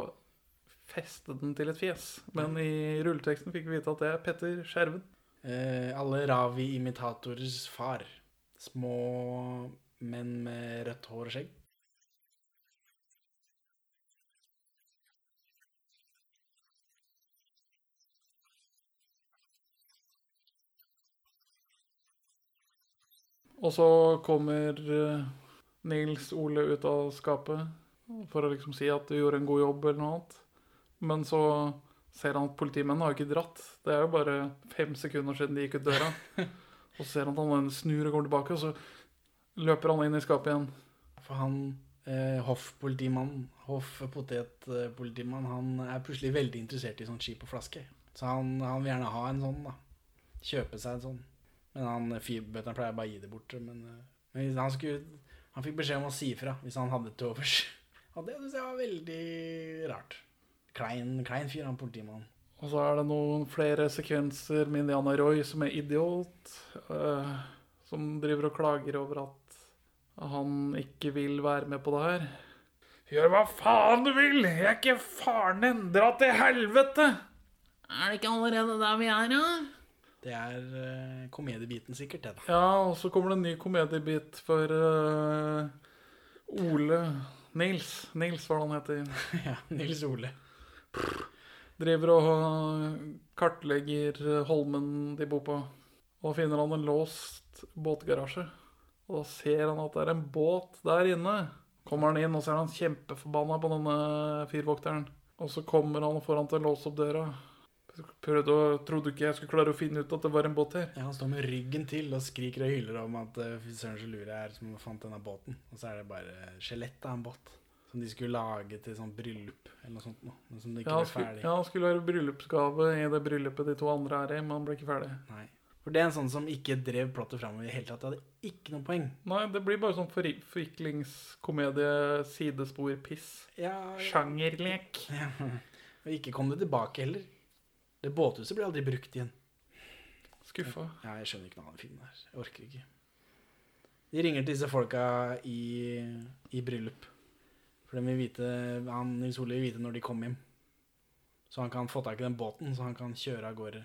feste den til et fjes. Men i rulleteksten fikk vi vite at det er Petter Skjerven. Eh, alle Ravi-imitators far. Små menn med rødt hår og skjegg. Og så kommer eh, Nils Ole ut av skapet for å liksom si at du gjorde en god jobb eller noe annet. Men så ser han at politimennene har jo ikke dratt. Det er jo bare fem sekunder siden de gikk ut døra. [LAUGHS] Og så ser han at han snur og går tilbake, og så løper han inn i skapet igjen. For han eh, hoff-politimannen, hoff-potet-politimann, han er plutselig veldig interessert i sånn skip og flaske. Så han, han vil gjerne ha en sånn, da. Kjøpe seg en sånn. Men han fyrbøtteren pleier bare å gi det bort. Men, eh, men han, skulle, han fikk beskjed om å si ifra hvis han hadde til overs. [LAUGHS] Og det syns jeg var veldig rart. Klein, klein fyr, han politimannen. Og så er det noen flere sekvenser med Indiana Roy som er idiot. Øh, som driver og klager over at han ikke vil være med på det her. Gjør hva faen du vil! Jeg er ikke faren din! Dra til helvete! Er det ikke allerede der vi er, da? Det er uh, komediebiten sikkert, da. Ja, og så kommer det en ny komediebit for uh, Ole Nils. Nils, hva han heter. [LAUGHS] ja, Nils Ole. Driver og eh, kartlegger holmen de bor på. Og finner han en låst båtgarasje. Og da ser han at det er en båt der inne. Kommer han inn, og så er han kjempeforbanna på denne fyrvokteren. Og så kommer han og får han til å låse opp døra. Prøvde å, trodde ikke jeg skulle klare å finne ut at det var en båt her. Ja, Han står med ryggen til og skriker og hyler om at uh, fy søren så lur jeg er som fant denne båten. Og så er det bare skjelettet av en båt som de skulle lage til sånn bryllup eller noe sånt. Nå, men som de ikke Ja, ble skulle, ferdig. ja, han skulle være bryllupsgave i det bryllupet de to andre er i, men han ble ikke ferdig. Nei. For det er en sånn som ikke drev plottet framover i det hele tatt. Det hadde ikke noe poeng. Nei, det blir bare sånn forviklingskomedie, sidespor, piss. Ja, Sjangerlek. ja. [LAUGHS] Og ikke kom det tilbake heller. Det båthuset blir aldri brukt igjen. Skuffa. Ja, jeg skjønner ikke noe av den filmen her. Jeg orker ikke. De ringer til disse folka i, i bryllup. For de vil vite, han Nils Ole vil vite når de kommer hjem. Så han kan få tak i den båten, så han kan kjøre av gårde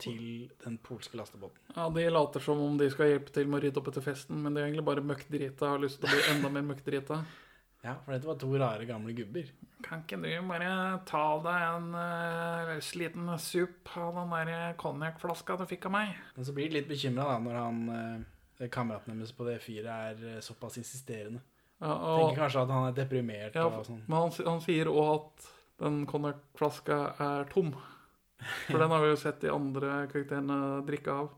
til den polske lastebåten. Ja, De later som om de skal hjelpe til med å rydde opp etter festen, men de er egentlig bare møkkdrita og har lyst til å bli enda mer møkkdrita. Ja, for dette var to rare, gamle gubber. Kan ikke du bare ta deg en uh, sliten sup av den der konjakkflaska du fikk av meg? Men så blir de litt bekymra når han uh, kameraten deres på det fyret er uh, såpass insisterende. Ja, Tenker kanskje at han er deprimert ja, og sånn. men han, han sier òg at den konjakkflaska er tom. For den har vi jo sett de andre karakterene drikke av.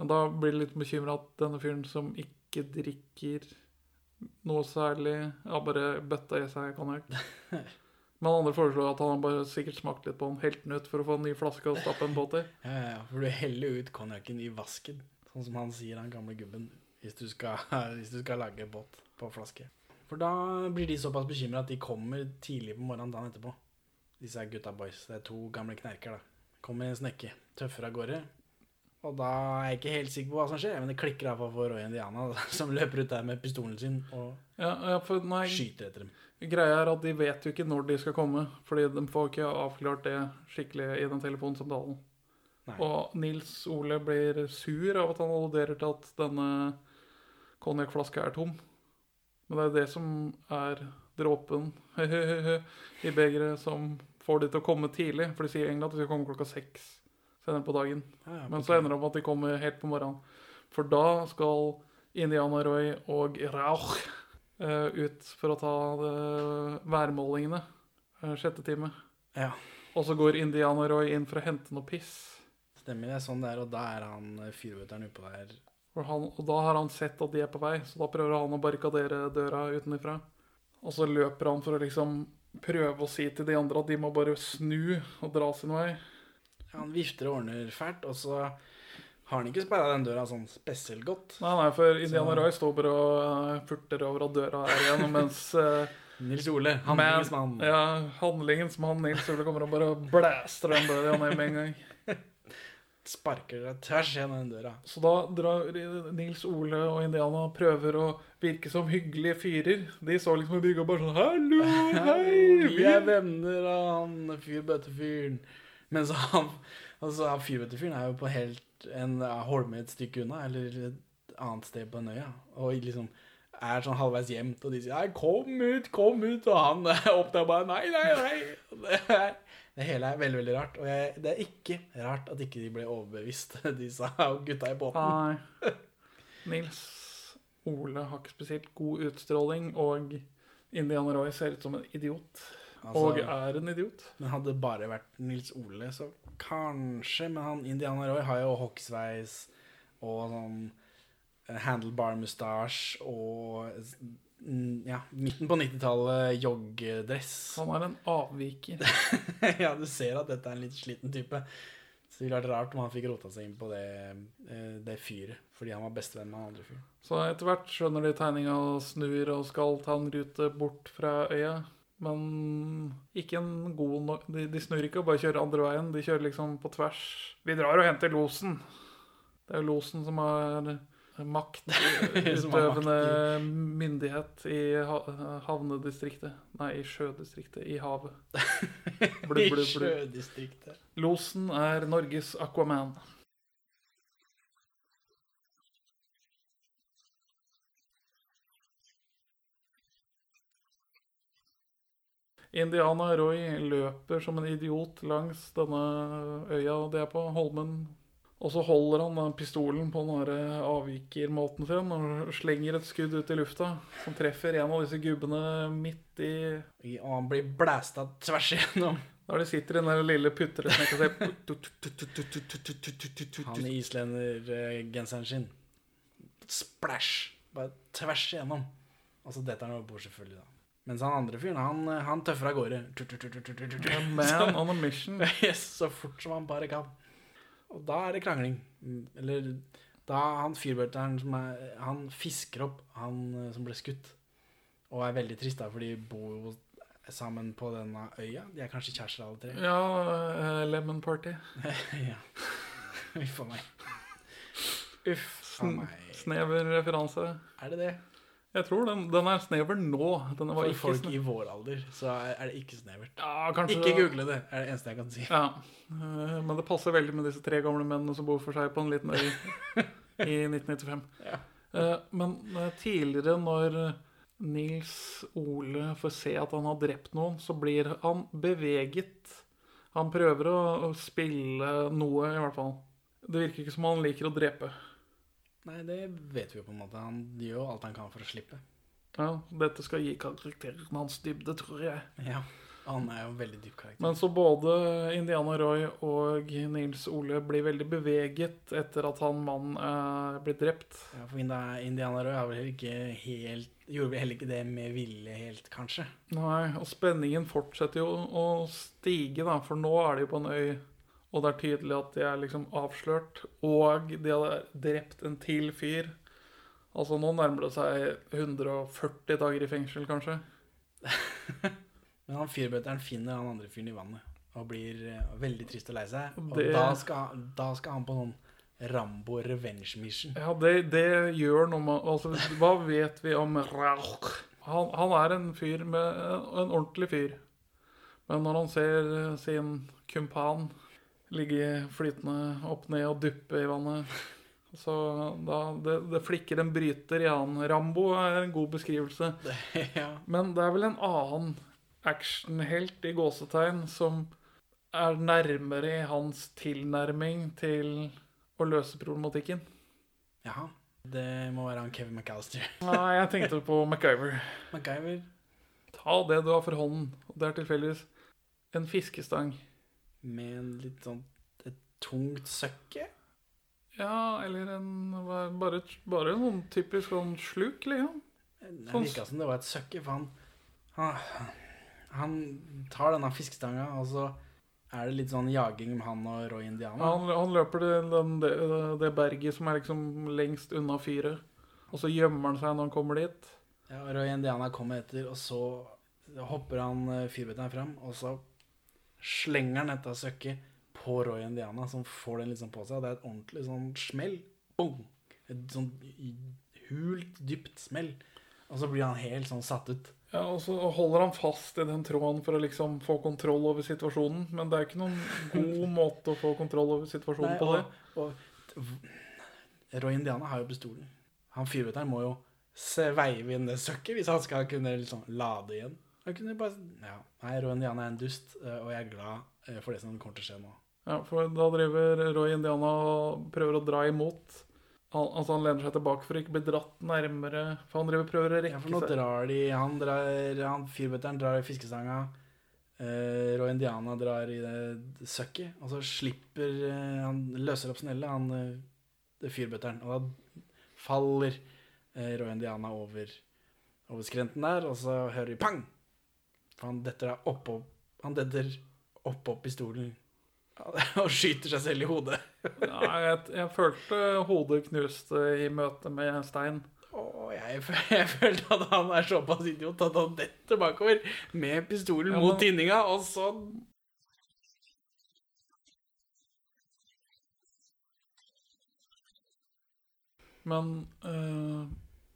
Men da blir det litt bekymra at denne fyren som ikke drikker noe særlig, har bare bøtta i seg konjakk. [LAUGHS] Men andre foreslår at han bare sikkert smakt litt på den, helt den ut for å få en ny flaske og stappe en båt i. Ja, ja, ja, for du heller ut konjakken i vasken, sånn som han sier, han gamle gubben, hvis du skal, [LAUGHS] hvis du skal lage båt på flaske. For da blir de såpass bekymra at de kommer tidlig på morgenen dagen etterpå. Disse gutta boys. Det er to gamle knerker, da. Kommer snekke, Tøffere av gårde. Og da er jeg ikke helt sikker på hva som skjer, men det klikker iallfall for Roy Indiana, [LAUGHS] som løper ut der med pistolen sin og Ja, ja, for nei, skyter etter dem. Greia er at de vet jo ikke når de skal komme, fordi de får ikke avklart det skikkelig i den telefonsamtalen. Nei. Og Nils Ole blir sur av at han alluderer til at denne konjakkflaska er tom. Men det er det som er dråpen [LAUGHS] i begeret som får de til å komme tidlig. For de sier egentlig at de skal komme klokka seks senere på dagen. Ja, ja, Men så ender det opp at de kommer helt på morgenen. For da skal Indiana Roy og Rauch uh, ut for å ta eh, værmålingene. uh, sjette time. Ja, Og så går Indiana Roy inn for å hente noe piss. stemmer det. Sånn det er, og da er han fyrvøteren oppå der. Og, han, og da har han sett at de er på vei, så da prøver han å barrikadere døra utenfra. Og så løper han for å liksom prøve å si til de andre at de må bare snu og dra sin vei. Han vifter og ordner fælt, og så har han ikke sperra den døra sånn spesielt godt. Nei, nei, for Indiana Så- Roy står bare og eh, furter over at døra er igjen, mens uh, [LAUGHS] Nils Ole, handlingens mann. Ja, handlingens mann Nils Ole kommer og bare blæster den døra ned med en gang. [LAUGHS] Sparker deg tvers gjennom den døra. Så da drar Nils Ole og Indiana prøver å virke som hyggelige fyrer. De står liksom i brygga og bare sånn Hallo, [LAUGHS] hei! Vi er venner av han fyrbøttefyren. Mens han altså, han fyrbøttefyren er jo på helt en holme et stykke unna, eller et annet sted på en øya. Og liksom er sånn halvveis gjemt, og de sier nei, 'kom ut, kom ut', og han [LAUGHS] er opp der bare 'nei, nei, nei'. Det, er, det hele er veldig, veldig rart. Og jeg, det er ikke rart at ikke de ble overbevist, [LAUGHS] disse gutta i båten. Nei. Nils Ole har ikke spesielt god utstråling, og Indiana Roy ser ut som en idiot. Altså, og er en idiot. Men hadde det bare vært Nils Ole, så kanskje. Men han Indiana Roy har jo hockeysveis og sånn eh, handlebar mustasje og ja, midten på 90-tallet joggedress. Han er en avviker. [LAUGHS] ja, du ser at dette er en litt sliten type. Så det ville vært rart om han fikk rota seg inn på det, eh, det fyret, fordi han var bestevenn med han andre fyren. Så etter hvert skjønner de tegninga og snur og skal ta en rute bort fra øya. Men ikke en god nok de, de snur ikke og bare kjører andre veien. De kjører liksom på tvers. Vi drar og henter losen. Det er jo losen som har makt, [LAUGHS] Som utøvende myndighet i havnedistriktet. Nei, i sjødistriktet. I havet. Blubb, I blubb, I sjødistriktet. Losen er Norges Aquaman. Indiana Roy løper som en idiot langs denne øya de er på, Holmen. Og så holder han den pistolen på den avvikermåten sin og slenger et skudd ut i lufta som treffer en av disse gubbene midt i I- Og han blir blæsta tvers igjennom. [LAUGHS] Der de sitter i den lille putresnekka [LAUGHS] Han i islendergenseren sin. Splash! Bare tvers igjennom. Og så detter han over bord, selvfølgelig. da. Mens han andre fyren, han, han tøffer av gårde. Man on a mission. [LAUGHS] Yes, så fort som han bare kan. Og da er det krangling. Eller da han fyrbøteren som er Han fisker opp han eh, som ble skutt. Og er veldig trist, da, for de bor jo sammen på denne øya. De er kanskje kjærester alle tre. Ja, uh, Lemon Party. [LAUGHS] ja. Uff a meg. Uff a meg. snever referanse. Er det det? Jeg tror den, den er snever nå. Den var For ikke folk i vår alder så er det ikke snevert. Ja, Ikke google det, er det eneste jeg kan si. Ja, eh, Men det passer veldig med disse tre gamle mennene som bor for seg på en liten øy [LAUGHS] i 1995. Ja. Eh, Men eh, tidligere, når Nils Ole får se at han har drept noen, så blir han beveget. Han prøver å spille noe, i hvert fall. Det virker ikke som han liker å drepe. Nei, det vet vi jo på en måte. Han gjør jo alt han kan for å slippe. Ja, Dette skal gi karakteren hans dybde, tror jeg. Ja. Han er jo en veldig dyp karakter. Men så både Indiana Roy og Nils Ole blir veldig beveget etter at han mannen er blitt drept. Ja, for Indiana Roy har vel ikke helt Gjorde vel heller ikke det med vilje helt, kanskje. Nei, og spenningen fortsetter jo å stige, da, for nå er de jo på en øy, og det er tydelig at de er liksom avslørt, og de hadde drept en til fyr. Altså nå nærmer det seg 140 dager i fengsel, kanskje. [LAUGHS] Men han fyrbøteren finner han andre fyren i vannet og blir eh, veldig trist og lei seg. Og Det- da, skal, da skal han på sånn Rambo revenge mission. Ja, det, det gjør noe med Altså, hva vet vi om Rauch? Han, han er en fyr med En ordentlig fyr. Men når han ser eh, sin kumpan ligge flytende opp ned og duppe i vannet Så da det, det flikker en bryter i annen. Rambo er en god beskrivelse. [LAUGHS] ja. Men det er vel en annen actionhelt i gåsetegn som er nærmere i hans tilnærming til å løse problematikken. Jaha. Det må være han Kevin McAllister. [LAUGHS] Nei, jeg tenkte på MacGyver. MacGyver Ta det du har for hånden. Og det er tilfeldigvis en fiskestang. Med en litt sånn et tungt søkke. Ja, eller en Bare, bare en sånn typisk sånn sluk, liksom. Det Sånn- virka som det var et søkke, for han, han Han tar denne fiskestanga, og så er det litt sånn jaging med han og Roy Indiana. Han, han løper det, den, det, det berget som er liksom lengst unna fyret. Og så gjemmer han seg når han kommer dit. Ja, Roy Indiana kommer etter, og så hopper han eh, fyrbøteren fram, og så slenger han dette søkket på Roy Indiana, som får den liksom på seg. Det er et ordentlig sånn smell. Boom! Et sånn hult, dypt smell. Og så blir han helt sånn satt ut. Ja, Og så holder han fast i den tråden for å liksom få kontroll over situasjonen. Men det er ikke noen god [LAUGHS] måte å få kontroll over situasjonen Nei, på det. og, og Roy Indiana har jo pistolen. Han fyrbøteren må jo sveive inn det søkket hvis han skal kunne liksom lade igjen. Han kunne bare Ja. Nei, Roy Indiana er en dust, eh, og jeg er glad eh, for det som kommer til å skje nå. Ja, For da driver Roy Indiana og prøver å dra imot. Han, altså Han lener seg tilbake for å ikke bli dratt nærmere. For han driver prøver å Ja, for nå seg. drar de Han, drar, han fyrbøteren drar i fiskestanga. Uh, Roy Indiana drar i det søkket, og så slipper uh, Han løser opp snellet, han uh, det fyrbøteren. Og da faller uh, Roy Indiana over, over skrenten der, og så hører vi pang! For han detter da oppå Han detter oppå pistolen og skyter seg selv i hodet. Ja, jeg, jeg følte hodet knuste i møte med stein. Oh, jeg, [LAUGHS] jeg følte at han er såpass idiot at han detter bakover med pistolen Ja, mot tinninga, og så Men uh,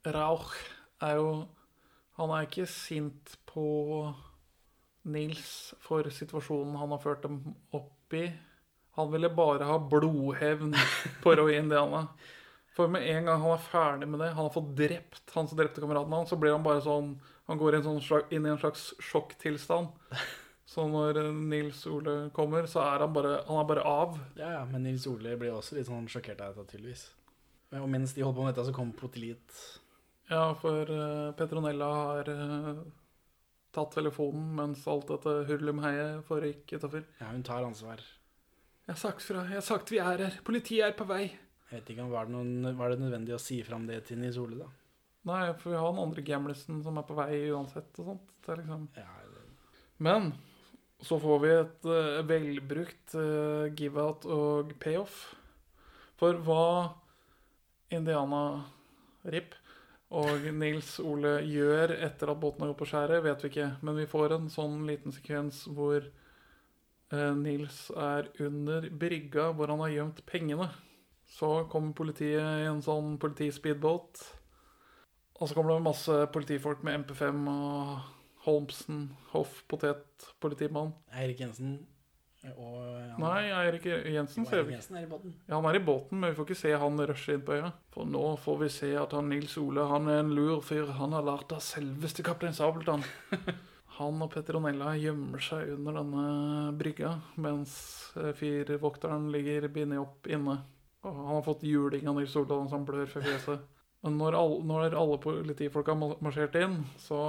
Rauch er jo Han er ikke sint på Nils for situasjonen han har ført dem opp i. Han ville bare ha blodhevn på Roy Indiana. For med en gang han er ferdig med det, han har fått drept han som drepte kameraten hans, så blir han bare sånn Han går sånn inn i en slags sjokktilstand. Så når eh, Nils Ole kommer, så er han bare, han er bare av. Ja, ja, men Nils Ole blir også litt sånn sjokkert av dette, tydeligvis. Og mens de holder på med dette, så kommer politiet. Ja, for uh, Petronella har eh, tatt telefonen mens alt dette hurlumheiet foregikk utafor. Ja, hun tar ansvar. Jeg har sagt fra. Jeg har sagt vi er her. Politiet er på vei. Jeg vet ikke om var det, noen, var det nødvendig å si fram det til Nils Ole, da? Nei, for vi har den andre gamlisen som er på vei uansett og sånt. Det er liksom Ja, det- Men så får vi et uh, velbrukt uh, give-out og payoff. For hva Indiana Rip og Nils Ole gjør etter at båten har gått på skjæret, vet vi ikke. Men vi får en sånn liten sekvens hvor eh, Nils er under brygga hvor han har gjemt pengene. Så kommer politiet i en sånn politispeedboat. Og så kommer det masse politifolk med MP5 og Holmsen, Hoff, Potet, politimann. Eirik Jensen og han, Nei, Eirik Jensen ser vi. Jensen er i båten. Ja, han er i båten, men vi får ikke se han rushe inn på øya. For nå får vi se at han Nils Ole han er en lur fyr. Han har lært av selveste kaptein Sabeltann. [LAUGHS] Han og Petronella gjemmer seg under denne brygga, mens firvokteren ligger bindet opp inne. Og han har fått juling av Nils Ole, så han blør for fjeset. Men når alle, når alle politifolk har marsjert inn, så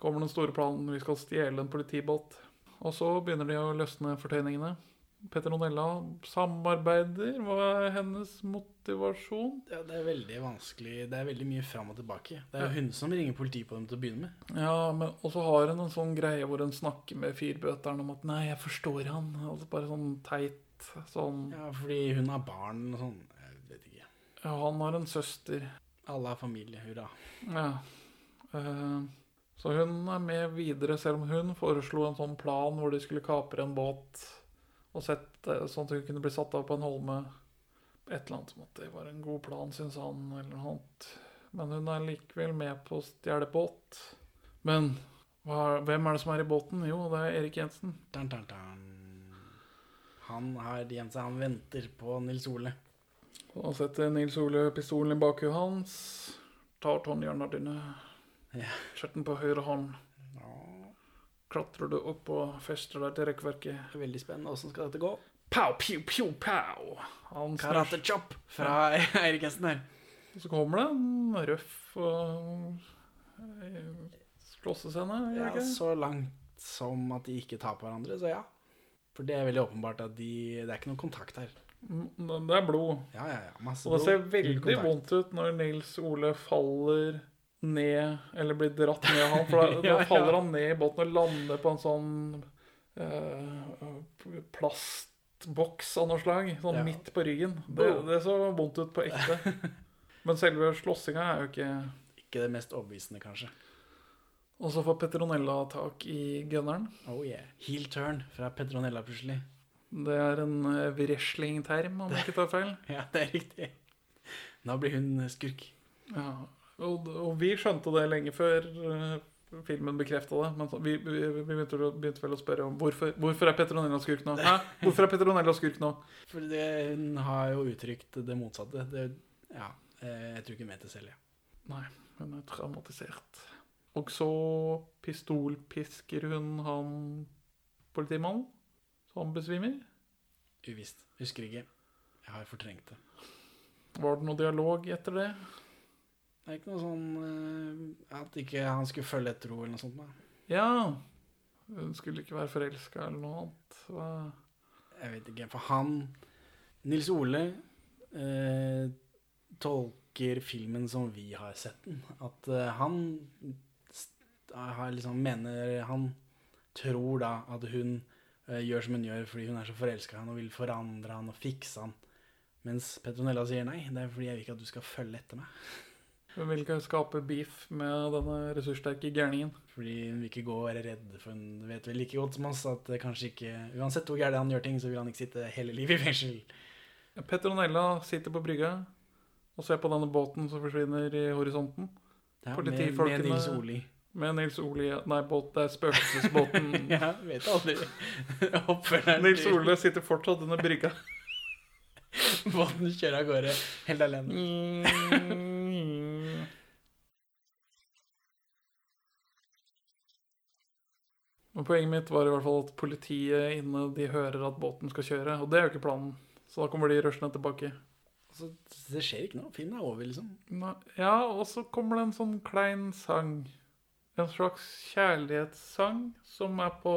kommer den store planen. Vi skal stjele en politibåt. Og så begynner de å løsne fortøyningene. Petter Nonella samarbeider. Hva er hennes motivasjon? Ja, det er veldig vanskelig. Det er veldig mye fram og tilbake. Det er jo hun som ringer politiet på dem til å begynne med. Ja, men Og så har hun en sånn greie hvor hun snakker med fyrbøteren om at 'nei, jeg forstår han'. Altså bare sånn teit sånn Ja, fordi hun har barn og sånn. Jeg vet ikke. Ja, han har en søster. Alle er familie, hurra. Ja. Eh, så hun er med videre, selv om hun foreslo en sånn plan hvor de skulle kapre en båt og sette, sånn at hun kunne bli satt av på en holme. Et eller annet som at det var en god plan, syns han, eller noe annet. Men hun er likevel med på å stjele båt. Men hva, hvem er det som er i båten? Jo, det er Erik Jensen. Dun, dun, dun. Han har Jensen, han venter på Nils Ole. Da setter Nils Ole pistolen i bakhuet hans, tar tånhjørnene dine, Den på høyre hånd, Ja, klatrer du opp og fester deg til rekkverket. er veldig spennende. Åssen skal dette gå? Pow, pew, pew, pow. Han Karate chop fra [LAUGHS] Eirik Hesten her. Så kommer det en røff og eh, slåssescene, Ja, så langt som at de ikke tar på hverandre, så ja. For det er veldig åpenbart at de Det er ikke noen kontakt her. Mm, Det er blod. Ja, ja, ja. Masse Og det ser veldig vondt ut når Nils Ole faller ned, eller blir dratt ned av han. For [LAUGHS] da, Ja, da faller han ned i båten og lander på en sånn eh, plastboks av noe slag. Sånn Ja. midt på ryggen. Det, det så vondt ut på ekte. [LAUGHS] Men selve slåssinga er jo ikke Ikke det mest overbevisende, kanskje. Og så får Petronella tak i gunneren. Oh yeah. Heel turn fra Petronella, plutselig. Det er en uh, wrestling-term, om jeg ikke tar feil. [LAUGHS] Ja, det er riktig. Nå blir hun skurk. Ja, og, og vi skjønte det lenge før eh, filmen bekrefta det. Men vi, vi, vi begynte, begynte vel å spørre om hvorfor, hvorfor er Petronella skurk nå? Hæ? Hvorfor er Petronella skurk nå? For det, hun har jo uttrykt det motsatte. Det, ja, eh, jeg tror ikke hun vet det selv, ja. Nei, hun er traumatisert. Og så pistolpisker hun han politimannen, så han besvimer. Uvisst. Husker ikke. Jeg har fortrengt det. Var det noe dialog etter det? Det er ikke noe sånn uh, at ikke han skulle følge etter henne eller noe sånt. Da. Ja. Hun skulle ikke være forelska eller noe annet. Hva? Jeg vet ikke. For han Nils Ole uh, tolker filmen som vi har sett den. At uh, han har liksom mener Han tror da at hun gjør som hun gjør fordi hun er så forelska i han og vil forandre han og fikse han. Mens Petronella sier nei, det er fordi jeg vil ikke at du skal følge etter meg. Hun vil ikke skape beef med denne ressurssterke gærningen. Fordi hun vil ikke gå og være redd, for hun vet vel like godt som oss at det kanskje ikke Uansett hvor gærent han gjør ting, så vil han ikke sitte hele livet i fengsel. Petronella sitter på brygga og ser på denne båten som forsvinner i horisonten. Ja, med, Politifolkene- med Nils Oli. Med Nils Ole Nei, båt, det er spøkelsesbåten. [LAUGHS] Ja, vet aldri. Nils Ole sitter fortsatt under brygga. [LAUGHS] Båten kjører av gårde helt alene. Mm. [LAUGHS] Men poenget mitt var i hvert fall at politiet inne de hører at båten skal kjøre. Og det er jo ikke planen. Så da kommer de rushende tilbake. Altså, det skjer ikke noe. Filmen er over, liksom. Nei, Ja, og så kommer det en sånn klein sang. En slags kjærlighetssang som er på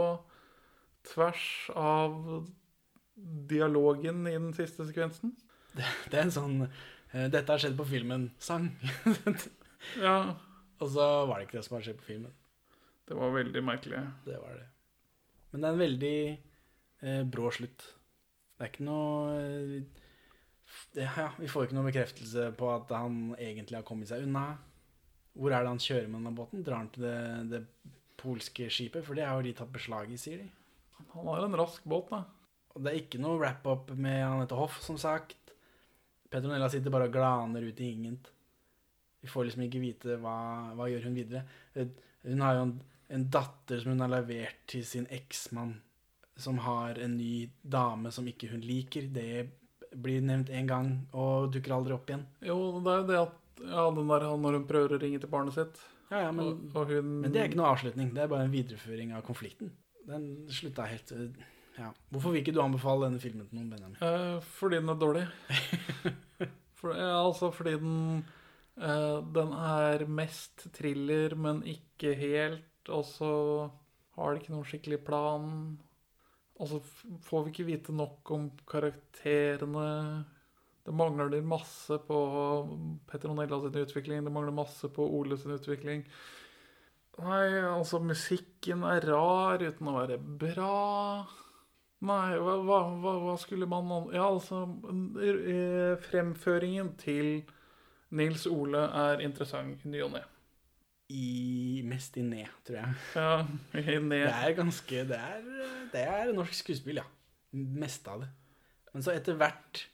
tvers av dialogen i den siste sekvensen. Det er en sånn eh, 'Dette har skjedd på filmen'-sang. [LAUGHS] Ja, Og så var det ikke det som har skjedd på filmen. Det var veldig merkelig. Det var det. Men det er en veldig eh, brå slutt. Det er ikke noe eh, det, ja, Vi får ikke noe bekreftelse på at han egentlig har kommet seg unna. Hvor er det han kjører med denne båten? Drar han til det, det polske skipet? For det har jo de tatt beslag i, sier de. Han har en rask båt, da. Og det er ikke noe wrap-up med Anette Hoff, som sagt. Petronella sitter bare og glaner ut i ingent. Vi får liksom ikke vite hva, hva gjør hun videre. Eh, Hun har jo en, en datter som hun har levert til sin eksmann, som har en ny dame som ikke hun liker. Det blir nevnt én gang og dukker aldri opp igjen. Jo, det er jo det at Ja, den der når hun prøver å ringe til barnet sitt, Ja, ja, men, og, og hun men det er ikke noe avslutning. Det er bare en videreføring av konflikten. Den slutta helt ja. Hvorfor vil ikke du anbefale denne filmen til noen, Benjamin? Eh, fordi den er dårlig. [LAUGHS] For, ja, altså fordi den eh, Den er mest thriller, men ikke helt. Og så har de ikke noen skikkelig plan. Og så får vi ikke vite nok om karakterene. Det mangler masse på Petronella sin utvikling. Det mangler masse på Ole sin utvikling. Nei, altså, musikken er rar uten å være bra. Nei, hva, hva, hva, skulle man Ja, altså eh, Fremføringen til Nils Ole er interessant i ny og ne. I, mest i ned, tror jeg. Ja, i Det er ganske Det er, det er norsk skuespill, ja. Mest av det. Men så etter hvert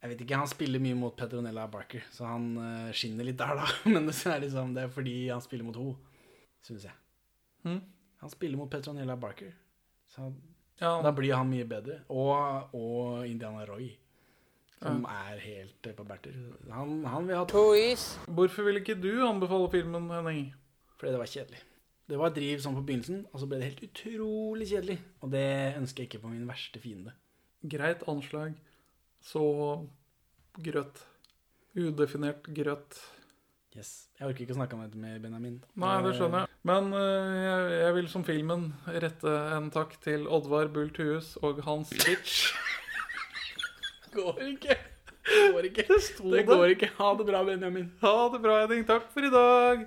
Jeg vet ikke, han spiller mye mot Petronella Barker, så han uh, skinner litt der, da. [LAUGHS] Men det er liksom Det er fordi han spiller mot henne, syns jeg. Mm. Han spiller mot Petronella Barker, så Ja, da blir han mye bedre. Og, og Indiana Roy, som er helt eh, på bærtur. Han, han vil ha Hvorfor vil ikke du anbefale filmen, Henning? Fordi det var kjedelig. Det var driv sånn på begynnelsen, og så ble det helt utrolig kjedelig. Og det ønsker jeg ikke på min verste fiende. Greit anslag, så grøt. Udefinert grøt. Yes. Jeg orker ikke å snakke om dette med Benjamin. Nei, det skjønner jeg. Men uh, jeg, jeg vil som filmen rette en takk til Oddvar Bull Thues og Hans Litch. Går ikke. Det går ikke. Det Det går ikke. Ha det bra, Benjamin. Ha det bra, Henning. Takk for i dag.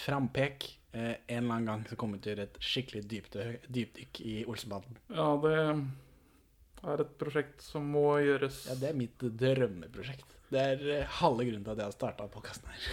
Frampek. Eh, en eller annen gang så kommer vi til å gjøre et skikkelig dypdø, dypdykk i Olsenbanden. Ja, det er et prosjekt som må gjøres. Ja, det er mitt drømmeprosjekt. Det er eh, halve grunnen til at jeg har starta podkasten her.